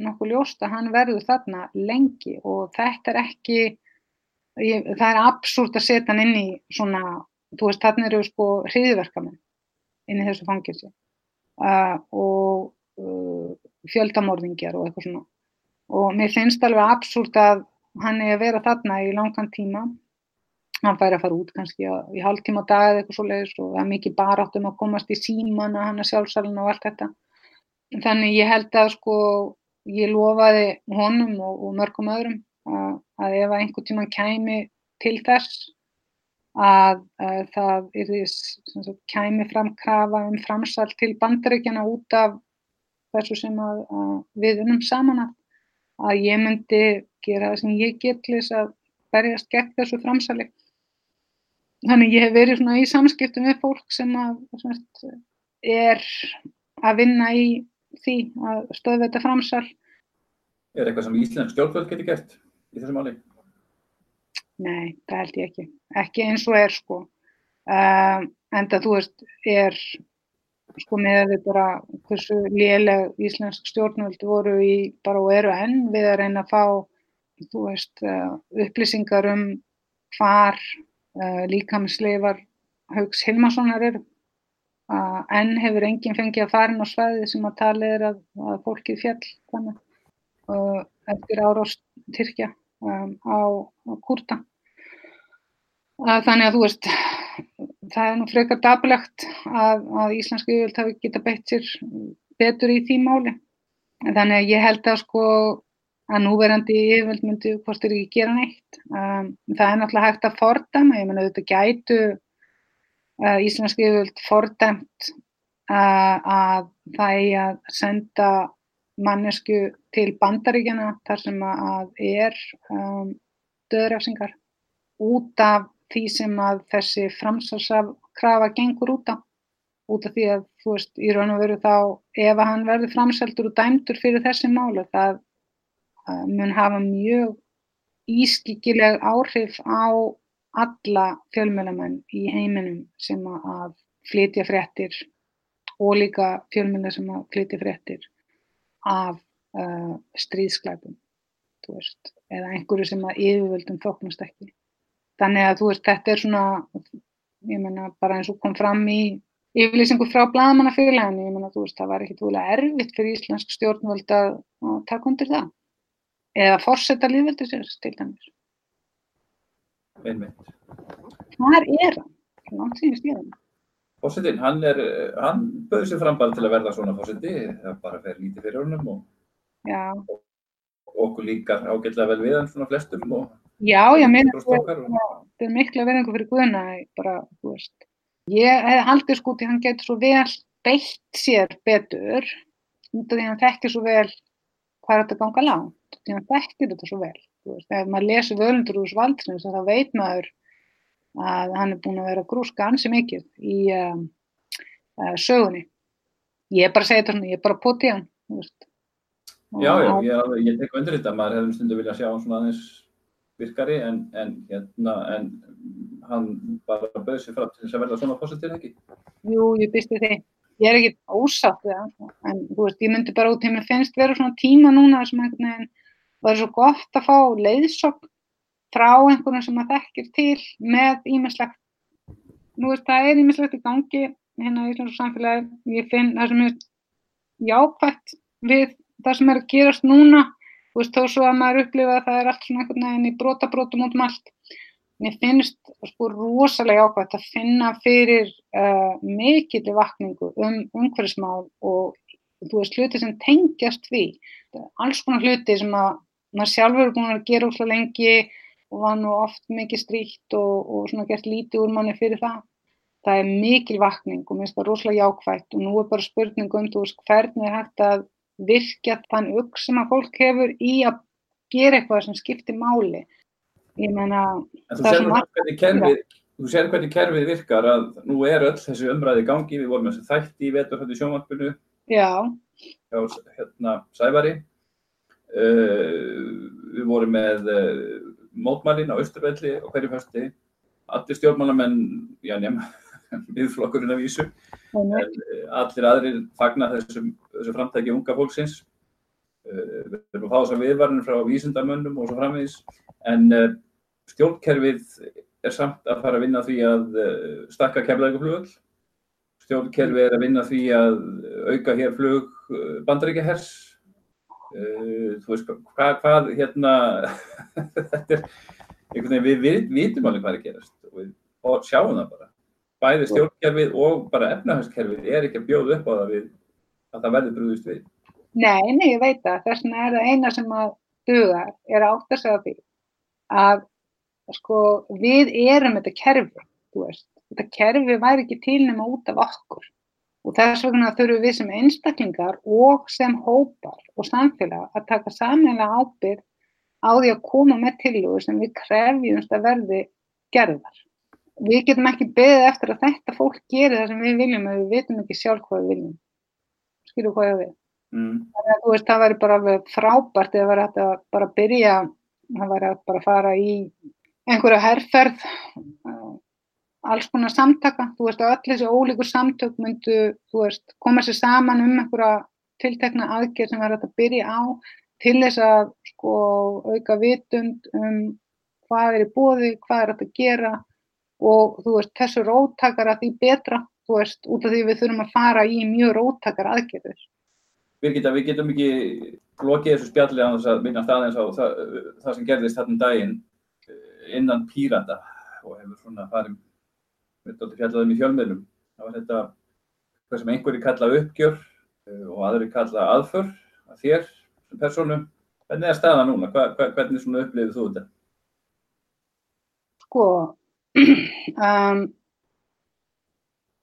nokkuð ljóst að hann verður þarna lengi og þetta er ekki ég, það er absúrt að setja hann inn í svona, þú veist, þarna eru sko hriðverkamenn inn í þessu fangilsi uh, og uh, fjöldamorðingjar og eitthvað svona. Og mér finnst alveg absúrt að hann er að vera þarna í langan tíma. Hann fær að fara út kannski í hálftíma dag eða eitthvað svo leiðis og það er mikið baráttum að komast í síman að hann er sjálfsælun og allt þetta. Þannig ég held að sko ég lofaði honum og, og mörgum öðrum að, að ef einhver tíma kæmi til þess að, að það er því kæmi fram krafa um framsal til bandaríkjana út af þessu sem að, að við unum saman að ég myndi gera það sem ég get til þess að berjast gegn þessu framsali. Þannig ég hef verið svona í samskiptum við fólk sem að, er að vinna í því að stöðu þetta framsal. Er eitthvað sem Íslands stjórnvöld getur gert í þessu máli? Nei, það held ég ekki. Ekki eins og er sko. Um, en það þú veist er sko með við bara hversu léleg íslensk stjórnvöld voru í bara og eru enn við að reyna að fá veist uh, upplýsingar um hvar uh, líkamsleifar Haugs Hilmarssonar eru uh, enn hefur enginn fengið að fara inn á svæði sem að tala er að, að fólkið fjall þannig eftir árást Tyrkja um, á, á Kurta þannig að þú veist það er nú frekar dapulegt að, að íslenski yfirvöld hafi geta beitt sér betur í því máli. Þannig að ég held að sko að núverandi yfirvöld myndi hvort er ekki gera neitt. Um, það er náttúrulega hægt að fordama, ég menna þetta gætu uh, íslenski yfirvöld fordamt uh, að það er að senda mannesku til bandaríkjana þar sem að er um, döðrafsingar út af því sem að þessi framsalskrafa gengur út á út af því að þú veist í raun og veru þá ef að hann verður framseldur og dæmdur fyrir þessi málu það mun hafa mjög ískikileg áhrif á alla fjölmjölamenn í heiminum sem að flytja fréttir og líka fjölmjöla sem að flytja fréttir af uh, stríðsklæpum eða einhverju sem að yfirvöldum þóknast ekki Þannig að veist, þetta er svona, ég menna bara eins og kom fram í yfirlýsingu frá bladamannafélaginu, ég menna þú veist, það var ekkit úrlega erfitt fyrir íslensk stjórnvöld að taka undir það. Eða fórsetta líðveldi sér til dæmis. Einmitt. Hvar er hann? Langt síðan stíðan. Fórsetin, hann er, hann bauði sér fram bara til að verða svona fórseti, það bara fer lítið fyrir honum og, og okkur líkar ágætlega vel við hann svona flestum og Já, ég meina þetta er mikla verðingu fyrir Guðna bara, þú veist ég hef haldið sko til hann getur svo vel beitt sér betur út af því hann þekkir svo vel hvað er þetta ganga langt hann þekkir þetta svo vel veist, ef maður lesur völundur úr svaldnum þá veit maður að hann er búin að vera grúska ansi mikið í uh, uh, sögunni ég er bara að segja þetta svona, ég er bara að poti hann Já, já, ég, ég tek undir þetta maður hefði stundu viljað sjá hann svona aðeins virkari en, en, hérna, en hann bara bauði sér fram til þess að verða svona fórsettir ekki? Jú, ég býsti því. Ég er ekki ósatt við það, en þú veist, ég myndi bara út til að mér finnst vera svona tíma núna sem einhvern veginn var svo gott að fá leiðsokk frá einhvern sem að þekkir til með ímislegt. Nú veist, það er ímislegt í gangi hérna í Íslands samfélagi. Ég finn það sem er jákvægt við það sem er að gerast núna þú veist, þó svo að maður upplifa að það er allt svona einhvern veginn í brotabrótum út um allt. Mér finnst sko rosalega ákvæmt að finna fyrir uh, mikill vakningu um umhverfismál og þú veist, hluti sem tengjast því. Alls konar hluti sem að maður sjálfur er búin að gera úrslega lengi og var nú oft mikið stríkt og, og svona gert lítið úr manni fyrir það. Það er mikil vakning og mér finnst það rosalega jákvægt og nú er bara spurning um þú veist hvernig er hægt að virkja þann ugg sem að fólk hefur í að gera eitthvað sem skiptir máli. Ég meina... En þú sér hvernig kerfið, þú sér hvernig kerfið virkar að nú er öll þessi umræði gangi, við vorum þessi þætti í veturhættu sjónvarpinu. Já. Hjá hérna Sævari. Uh, við vorum með uh, mótmælin á Östurvelli og hverju fyrsti. Allir stjórnmálamenn, já nefn, viðflokkurinn af Ísu. Eh, allir aðrir fagna þessum, þessu framtæki unga fólksins. Eh, við erum að fá þess að viðvarnir frá vísindamönnum og svo framvegis. En eh, stjórnkerfið er samt að fara að vinna því að stakka kemlauguflugöld. Stjórnkerfið er að vinna því að auka hér flug bandaríkjahers. Þú veist hvað, hvað hérna, þetta er einhvern veginn, við, við vitum alveg hvað er að gerast og við sjáum það bara bæði stjórnkerfið og bara efnahagskerfið er ekki að bjóða upp á það við að það verður brúðist við. Nei, nei, ég veit það. Þess vegna er það eina sem að dugar er átt að segja því að sko við erum þetta kerfi, þú veist. Þetta kerfi væri ekki til nema út af okkur og þess vegna þurfum við sem einstaklingar og sem hópar og samfélag að taka samanlega ábyrg á því að koma með tiljóður sem við krefjumst að verði gerðar við getum ekki beðið eftir að þetta fólk gerir það sem við viljum ef við vitum ekki sjálf hvað við viljum. Skilju hvað ég við? Mm. Að veist, það væri bara frábært eða hægt að bara byrja, það væri hægt bara að fara í einhverja herrferð, alls konar samtaka, þú veist, öll þessi ólíkur samtök myndu, þú veist, koma sér saman um einhverja tiltekna aðgerð sem hægt að byrja á til þess að sko auka vitund um hvað er í bóði, hvað er að gera og þú veist, þessu róttakara því betra, þú veist, út af því við þurfum að fara í mjög róttakara aðgerður. Birgitta, við getum ekki lokið þessu spjalli á þess að minna staðins á það, það sem gerðist þarna um daginn eh, innan Pírata og hefur svona farið við dóttir fjallaðum í fjölmiðlum. Það var þetta hvað sem einhverju kalla uppgjör eh, og aðri kalla aðför að þér sem persónu. Hvernig er staða núna? Hva, hva, hvernig svona upplifið þú þetta? Sko, um,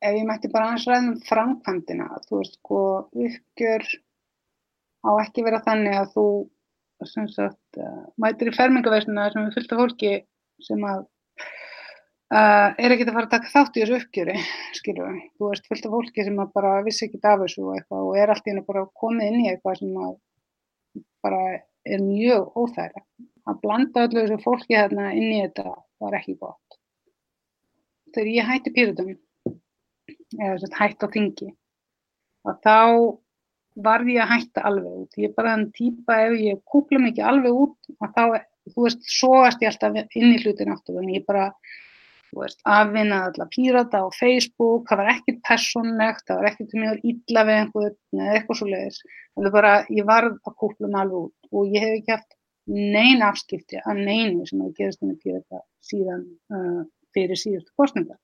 ef ég mætti bara aðeins ræða um framkvæmdina, þú veist, sko, uppgjör á ekki vera þannig að þú sem sagt, uh, mætir í fermingaveisuna sem er fullt af fólki sem að uh, er ekki að fara að taka þátt í þessu uppgjöri, skilur við. Þú veist, fullt af fólki sem bara vissi ekki af þessu og eitthvað og er allt í henni bara komið inn í eitthvað sem bara er mjög óþægilegt. Að blanda öllu þessu fólki hérna inn í þetta var ekki gott. Þegar ég hætti pýrutum, eða þess að hætti á þingi, að þá varð ég að hætta alveg út. Ég er bara þann típa ef ég kúpla mikið alveg út, að þá, þú veist, sóast ég alltaf inn í hlutin aftur, þannig ég bara, afvinnaði alla pírata á Facebook, það var ekkert personlegt, það var ekkert mjög illa við einhvern eða eitthvað svo leiðis. Það var bara, ég varð að kúpla mig alveg út og ég hef ekki haft neina afskipti að neinu sem hefur gerast með pírata síðan uh, fyrir síðustu kostningar.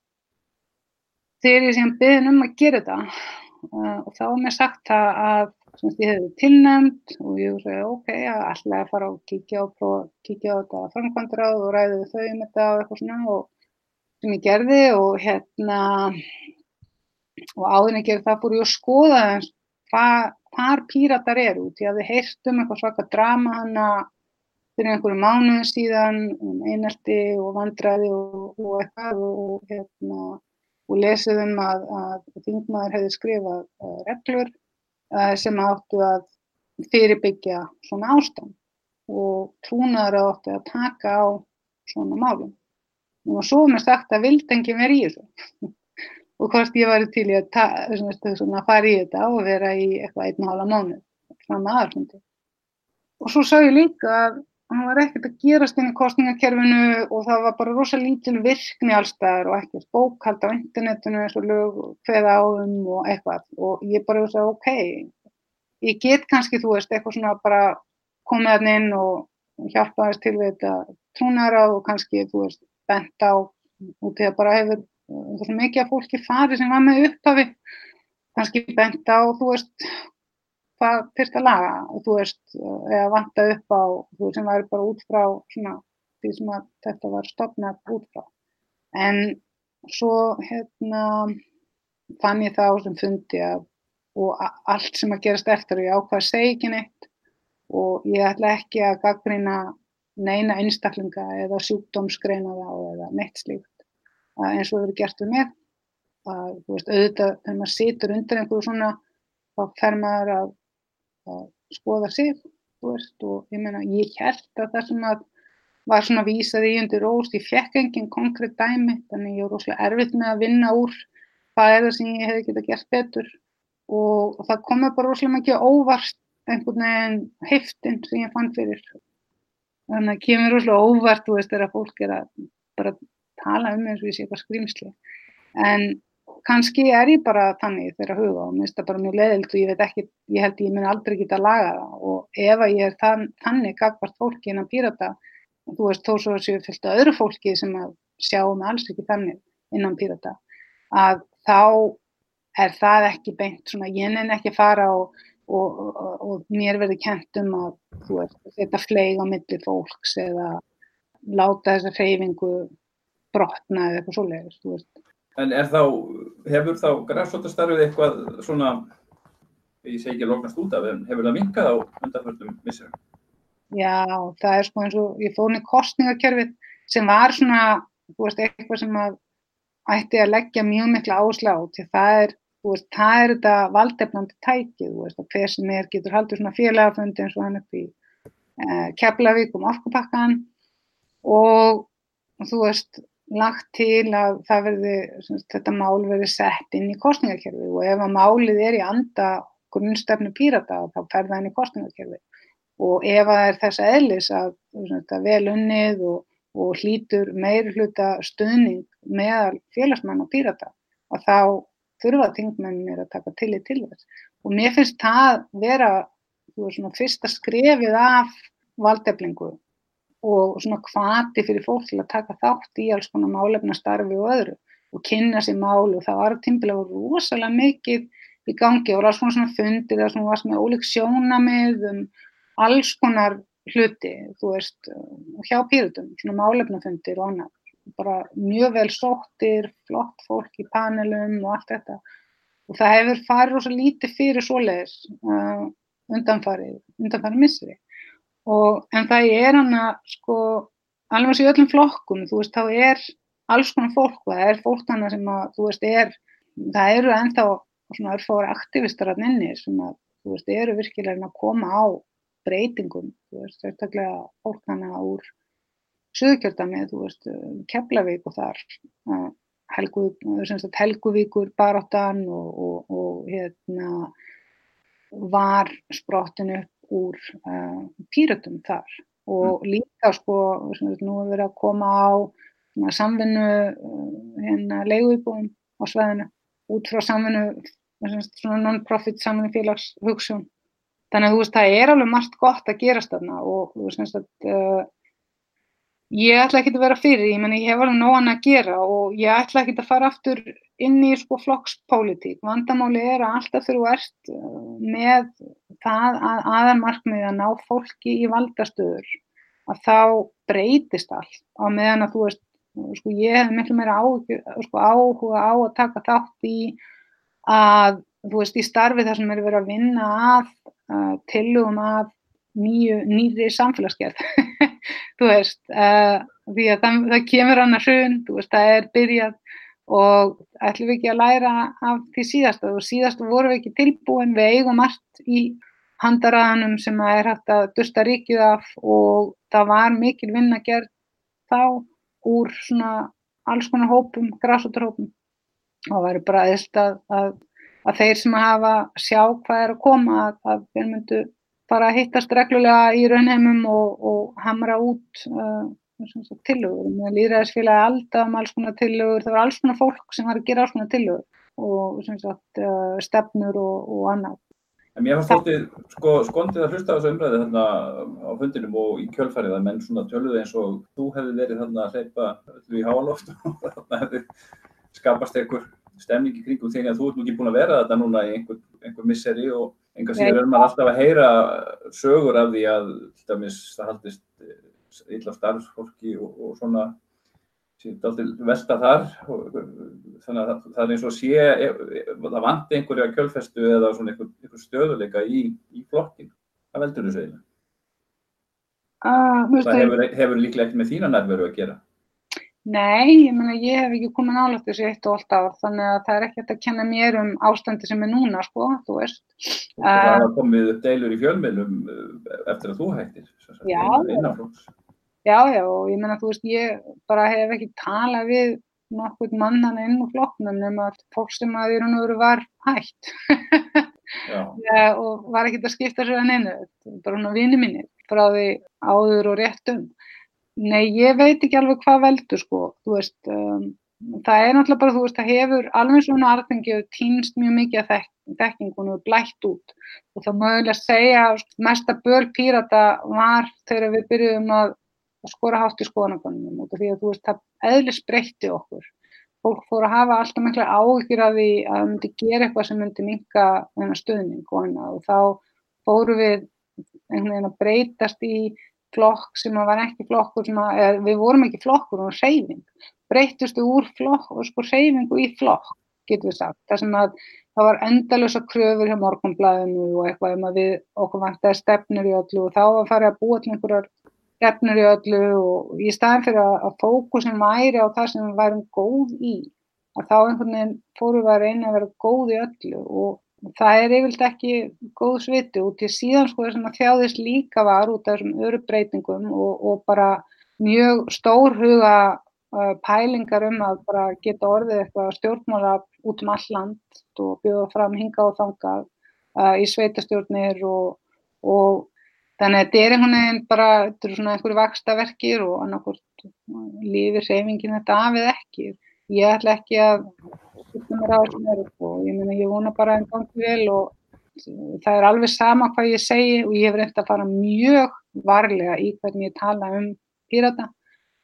Þegar ég sem beðin um að gera þetta uh, og þá var mér sagt að, að semst, ég hefði tilnæmt og ég sagði ok, að alltaf að fara og kíkja á, kíkja á þetta framkvæmdráð og ræði við þau um þetta og eitthvað svona og sem ég gerði og hérna og en ég gerði það fór ég að skoða hvað hvar píratar eru því að við heyrtum eitthvað svaka drama hana fyrir einhverju mánuðu síðan um einelti og vandræði og, og eitthvað og, hérna, og lesiðum að, að þingmaður hefði skrifað uh, reglur uh, sem áttu að fyrirbyggja svona ástand og trúnaður áttu að taka á svona málum. Og svo mér sagt að vildi enginn vera í þessu og hvort ég væri til í að, að fara í þetta og vera í eitthvað einn og halva mánu fram að aðalfundi. Og svo sá ég líka að hann var ekkert að gerast inn í kostningakerfinu og það var bara rosa lítil virkni allstaðar og ekkert bókald á internetinu eins og lög hveða áðum og eitthvað og ég bara veist að ok, ég get kannski þú veist eitthvað svona bara komið hann inn og hjálpa þess til þetta trúnara og kannski þú veist bent á út í að bara hefur er mikið af fólki farið sem var með upphafi kannski bent á þú veist hvað fyrst að laga og þú veist eða vanta upp á þú sem væri bara út frá svona því sem að þetta var stopnað út frá. En svo hérna fann ég það á sem fundi að og allt sem að gerast eftir og ég ákvaði segi ekki neitt og ég ætla ekki að gaggrina neina einstaklinga eða sjúkdómsgreina þá eða neitt slíkt. Eins og það verið gert við mig að þú veist auðvitað þegar maður situr undir einhverju svona þá fer maður að, að skoða sig þú veist og ég meina ég held að það sem að var svona vísað í undir rós, ég fekk engin konkrétt dæmi þannig ég er rosalega erfitt með að vinna úr hvað er það sem ég hefði getað gert betur. Og, og það komið bara rosalega mikið óvart einhvern veginn heiftin sem ég fann fyrir þannig að kemur rosalega óvart þú veist þegar fólk er að bara tala um eins og ég sé eitthvað skrýmsli en kannski er ég bara þannig þegar að huga og minnst það bara mjög leðilt og ég veit ekki, ég held ég mun aldrei geta að laga það. Og ef að ég er þann, þannig gagvart fólki innan pírata þú veist þó svo séu fylgt að öðru fólki sem að sjáum alls ekki þannig innan pírata að þá er það ekki beint svona ég nenn ekki fara og, og, og, og mér verður kent um að þú veist þetta fleig á milli fólks eða láta þessa hreyfingu brotna eða eitthvað svoleiðis. En er þá, hefur þá græsóttastarfið eitthvað svona, ég segi ekki lóknast út af, hefur það minkað á undanfjöldum missurum? Já, það er sko eins og, ég fór niður kostningakerfið sem var svona, þú veist, eitthvað sem að ætti að leggja mjög mikla áherslu á, því það er veist, það er þetta valdefnandi tækið, veist, að hver sem er getur haldið svona félagafundi eins og hann upp í eh, Keflavík um orkupakkan og þú veist, lagt til að verði, semst, þetta mál verði sett inn í kostningakerfi og ef að málið er í anda grunnstefnu pírata þá fer það inn í kostningakerfi og ef að það er þess aðlis að þetta vel unnið og, og hlýtur meir hluta stuðning meðal félagsmann og pírata og þá þurfa tingmennir að taka tillit til þess. Og mér finnst það vera veist, svona, fyrsta skrefið af valdeflingu og svona kvati fyrir fólk til að taka þátt í alls konar málefnastarfi og öðru og kynna sér mál. Og það var tímpilega rosalega mikið í gangi. Og það var svona fundir það svona var svona ólík sjónamið um alls konar hluti, þú veist, hjá pýrutum, svona málefnafundir og annað, bara mjög vel sóttir, flott fólk í panelum og allt þetta. Og það hefur farið rosa lítið fyrir svoleiðis uh, undanfarið, undanfarið missri og, en það er hann að sko, alveg eins í öllum flokkum þú veist, þá er alls konar fólk og það er fólk þannig sem að þú veist, er, það eru ennþá svona örfára aktivistar að nenni sem að, þú veist, eru virkilega að koma á breytingum, þú veist, sérstaklega fólk þannig úr Suðkjöldami, þú veist, Keflavík og þar Helgu, Helguvíkur baráttan og, og, og hérna var sprottinu upp úr uh, pýratum þar og mm. líka sko, nú er verið að koma á samvinnu uh, hérna leiguíbúum á sveðinu út frá samvinnu, svona non-profit samvinnu félags hugsun. Þannig að þú veist, það er alveg margt gott að gerast þarna og þú veist, uh, ég ætla ekki að vera fyrir, ég menn ég hef alveg nógan að gera og ég ætla ekki að fara aftur inn í sko flokkspolítík. Vandamáli er að alltaf þú ert uh, með það að aðarmarkmiði að ná fólki í valdastöður að þá breytist allt á meðan að þú veist, sko ég hef miklu meira sko, áhuga á að taka þátt í að þú veist í starfi þar sem er verið að vinna að uh, tillugum að nýju, nýri samfélagsgerð. Þú veist uh, því að það, það kemur annars hrun, þú veist það er byrjað og ætlum við ekki að læra af því síðasta. Og síðasta vorum við ekki tilbúin við eigum allt í handaraðanum sem að er hægt að dusta ríkið af og það var mikil vinna gerð þá úr svona alls konar hópum, græsoturhópum og það væri bara eðst að, að, að þeir sem að hafa sjá hvað er að koma að, að þeir myndu bara hittast reglulega í raunheimum og, og hamra út uh, tillögur, með líðræðisfélagi alltaf um alls konar tillögur, það var alls konar fólk sem var að gera alls konar tillögur og sagt, uh, stefnur og, og annað. En mér fannst þóttið sko, skondið að hlusta á þessu umræði þarna á fundinum og í kjölfarið að menn svona töluði eins og þú hefði verið þarna að hleypa öllu í háaloft og þarna hefði skapast einhver stemning í kringum þegar þú ert nú ekki búin að vera þetta núna í einhver, einhver misseri og einhver síður er maður alltaf að heyra sögur af því að það haldist illa starfsfólki og, og svona velta þar og, þannig að það, það er eins og sé e, e, það vandi einhverja kjölfestu eða svona einhver, einhver stöðuleika í, í flokkin hvað veldur þú segja? Uh, það hefur, hefur líklega ekkert með þína nærveru að gera Nei, ég menna ég hef ekki komið nálægt þessu eitt og allt af þannig að það er ekkert að kenna mér um ástandi sem er núna sko, þú veist. Og það uh, hafa komið upp deilur í fjölmiðlum eftir að þú hættir innanflóks Já, já, og ég menna, þú veist, ég bara hef ekki talað við nokkur mannan inn úr flokknum nema fólk sem að í raun og veru var hægt ja, og var ekki að skipta sér að neina, bara hún á vini minni frá því áður og réttum. Nei, ég veit ekki alveg hvað veldur, sko, þú veist, um, það er náttúrulega bara, þú veist, það hefur alveg svona arðingi og týnst mjög mikið af þekkingun og blætt út. Og það mögulega segja að mesta börl pírata var þegar við byrjuðum að að skora hátt í skoðanakonunum út af því að þú veist það eðlis breytti okkur. Fólk fór að hafa alltaf mikla áhyggjur af því að það myndi gera eitthvað sem myndi minka stöðning og og þá fóru við einhvern veginn að breytast í flokk sem var ekki flokkur sem að, eða við vorum ekki flokkur og reyfing, breytustu úr flokk og sko reyfingu í flokk getur við sagt, það sem að það var endalösa kröfur hjá morgunblæðinu og eitthvað um að við okkur vantæði stefnur í öllu og þá var farið að búa til einhverjar stefnur í öllu og í staðin fyrir að, að fókusin væri á það sem við værum góð í að þá einhvern veginn fórum við að reyna að vera góð í öllu og það er yfirlega ekki góð sviti út í síðan sko þess að þjáðist líka var út af þessum öru breytingum og, og bara mjög stór huga uh, pælingar um að bara geta orðið eitthvað stjórnmála út um all land og bjóða fram hinga og þangað uh, í sveitastjórnir og, og Þannig að þetta er einhvern veginn bara, þetta eru svona einhverju vakstaverkir og annarkort lífið reyfingin þetta af eða ekki. Ég ætla ekki að skilta mér á þessum öru og ég meina ég vona bara það gangi vel og það er alveg sama hvað ég segi og ég hef reynd að fara mjög varlega í hvernig ég tala um pírata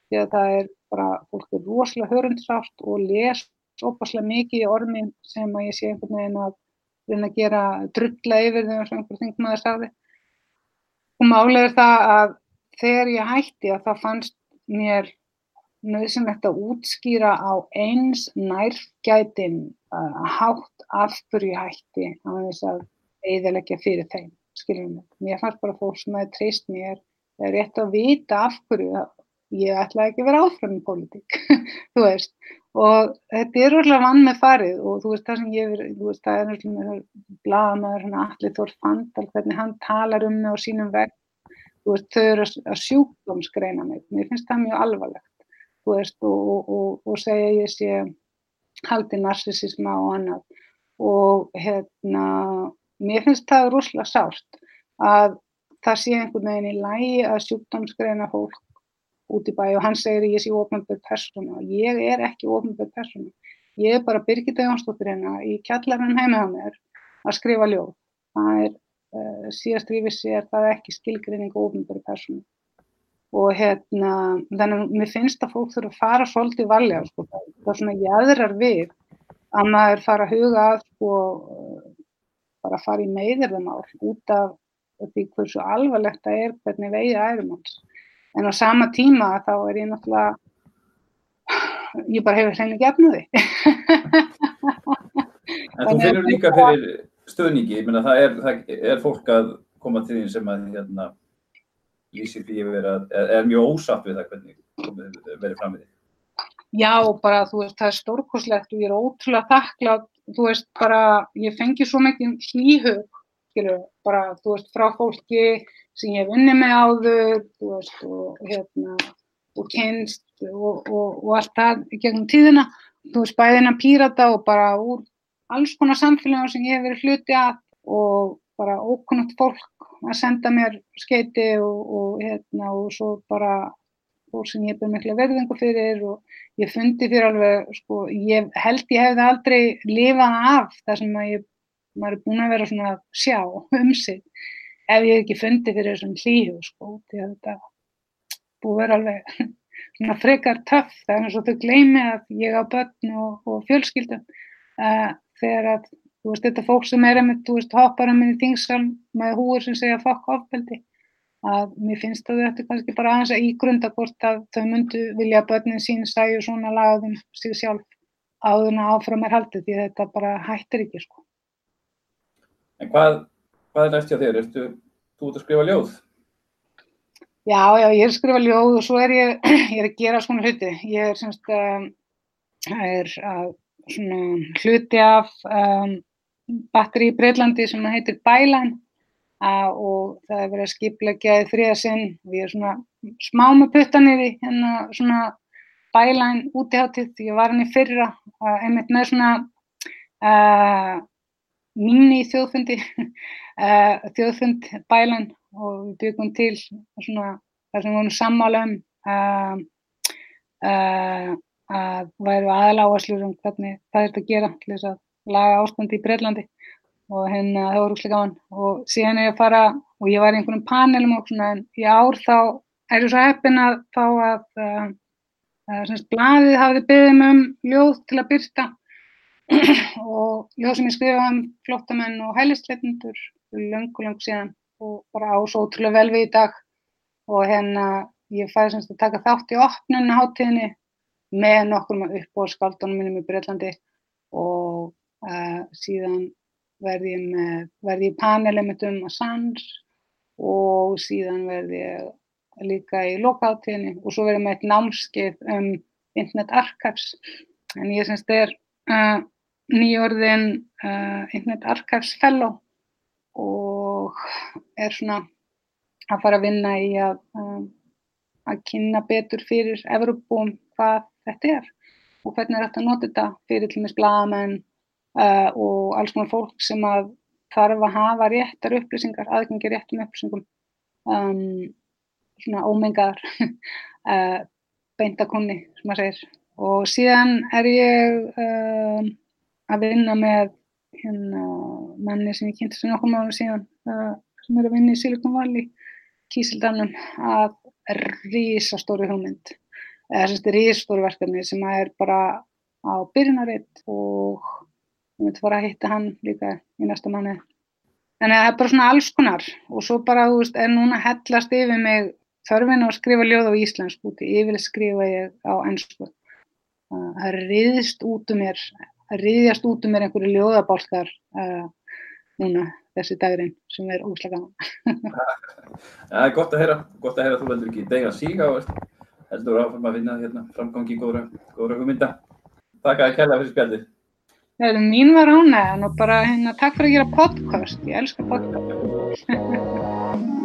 því að það er bara, fólk er rosalega hörundsátt og les opaslega mikið í ormin sem að ég sé einhvern veginn að reyna að gera drulla yfir þegar einhver þingmaður sagði. Og málega er það að þegar ég hætti að það fannst mér nöðsynlegt að útskýra á eins nærgætin uh, hátt af hverju ég hætti á þess að eðalegja fyrir þeim, skiljum mig. Mér fannst bara fólk sem hefði treyst mér, er rétt að vita af hverju ég ætlaði ekki að vera áfram í pólitík, þú veist. Og þetta er orðlega vann með farið og þú veist það sem ég, þú veist það er orðlega með blagamæður svona allir þór fandal hvernig hann talar um mig á sínum vegg, þú veist þau eru að sjúkdómsgreina mig, mér finnst það mjög alvarlegt, þú veist og, og, og, segja ég sé haldið narsisisma og annað og hérna mér finnst það rúslega sárt að það sé einhvern veginn í lægi að sjúkdómsgreina fólk út í bæ og hann segir ég sé ofnbjörn persóna og ég er ekki ofnbjörn persóna. Ég er bara Birgitta Jónsdóttir hérna í kjallarinn heima á mér að skrifa ljóð. Það er, uh, síðast rífissi er það ekki skilgrinning ofnbjörn persóna. Og hérna, þannig að mér finnst að fólk þurfa að fara svolítið valja, sko, það er svona jæðrar við að maður fara að huga að, sko, bara að fara í meðirðamál út af því hversu alvarlegt það er hvernig veiði ærumanns. En á sama tíma þá er ég náttúrulega ég bara hefur hreinlega gefnuði En þú finnur líka fyrir stöðningi, ég meina það er, það er fólk að koma til því sem að hérna að vera, er, er mjög ósatt við það hvernig verið fram við því Já, bara þú veist, það er stórkoslegt og ég er ótrúlega þakklátt, þú veist, bara ég fengi svo mikið hlýhug, skilur, bara þú veist, frá fólki sem ég hef unni með áður veist, og, hérna, og kynst og, og, og allt það gegnum tíðina. Þú veist, bæðina pírata og bara úr alls konar samfélagum sem ég hef verið hluti að og bara ókunnult fólk að senda mér skeiti og hérna og svo bara fólk sem ég hef byrjað mikla verðingu fyrir og ég fundi fyrir alveg, sko, ég held ég hefði aldrei lifað af það sem ég, maður er búin að vera svona að sjá um sig ef ég hef ekki fundið fyrir þessum hlýju sko, því að þetta búið vera alveg svona frekar töff, það er eins og þau gleymi að ég á börn og, og fjölskyldum uh, þegar að þú veist þetta fólk sem er einmitt, þú veist hoppar um minni þingsal með húur sem segja fokk ofbeldi, að mér finnst að þetta kannski bara aðeins að ígrunda hvort að þau myndu vilja að börnin sín sæju svona lagaðum sig sjálf áðurna áfram er haldið því þetta bara hættir ekki sko. En hvað hvað er næst hjá þér? Ertu þú út að skrifa ljóð? Já, já, ég er að skrifa ljóð og svo er ég, ég er að gera svona hluti. Ég er semst um, er að svona hluti af um, batteri í Breitlandi sem heitir Bælan og það er verið að skipla gæði þriðasinn og ég er svona smá með puttanir í hérna svona Bælan útihátið. Ég var hann í fyrra uh, einmitt með svona uh, mín í þjóðfundi, uh, þjóðfund bælan og við byggum til svona þar sem við vorum sammála um uh, uh, að væru aðal áherslur um hvernig það er að gera til þess að laga ástandi í Breitlandi og hérna það voru úrslega gaman. Og síðan er ég að fara og ég var í einhvern panelum og svona en í ár þá er ég svo heppin að fá að semst bladið hafði beðið mig um ljóð til að byrta og ljóð sem ég skrifaði um flottamenn og hælisleitundur langu, langu síðan og bara á svo ótrúlega vel við í dag. Og hérna ég fæði semst að taka þátt í opnunna háttíðinni með nokkur með uppbóðskaldunum minnum í Breitlandi og uh, síðan verði ég með, verði ég panelið með um Assange og síðan verði ég líka í lokáttíðinni og svo verði ég með eitt námskeið um Internet Archives. En ég semst er uh, nýjörðin uh, Internet Archives Fellow og er svona að fara að vinna í að, að kynna betur fyrir Evropum hvað þetta er og hvernig er þetta að nota þetta fyrir til og með splamenn uh, og alls konar fólk sem að þarf að hafa réttar upplýsingar, aðgengi réttum upplýsingum um, svona ómengar uh, beintakonni sem maður segir. Og síðan er ég uh, að vinna með hérna manni sem ég kynnti sem okkur mánu síðan sem er að vinna í Silicon Valley Kísildannum að rísastóri hugmynd. Eða þessi rísastóri verkefni sem er bara á byrjunaritt og ég myndi fara að hitta hann líka í næsta manni þannig að það er bara svona alls konar. Og svo bara, þú veist, er núna hellast yfir mig þörfin að skrifa ljóð á íslensku úti, yfirlega skrifa ég á ennsku það riðist út um mér það riðjast út um mér einhverju ljóðabálkar uh, núna þessi dagurinn sem er óslega gaman. Það er gott að heyra, gott að heyra þú heldur ekki deg að síga og heldur áfram að vinna hérna framgangi góðra, góðra hugmynda. Takk að ég kella fyrir spjaldið. Mín var ánægðan og bara hérna takk fyrir að gera podcast, ég elskar podcast.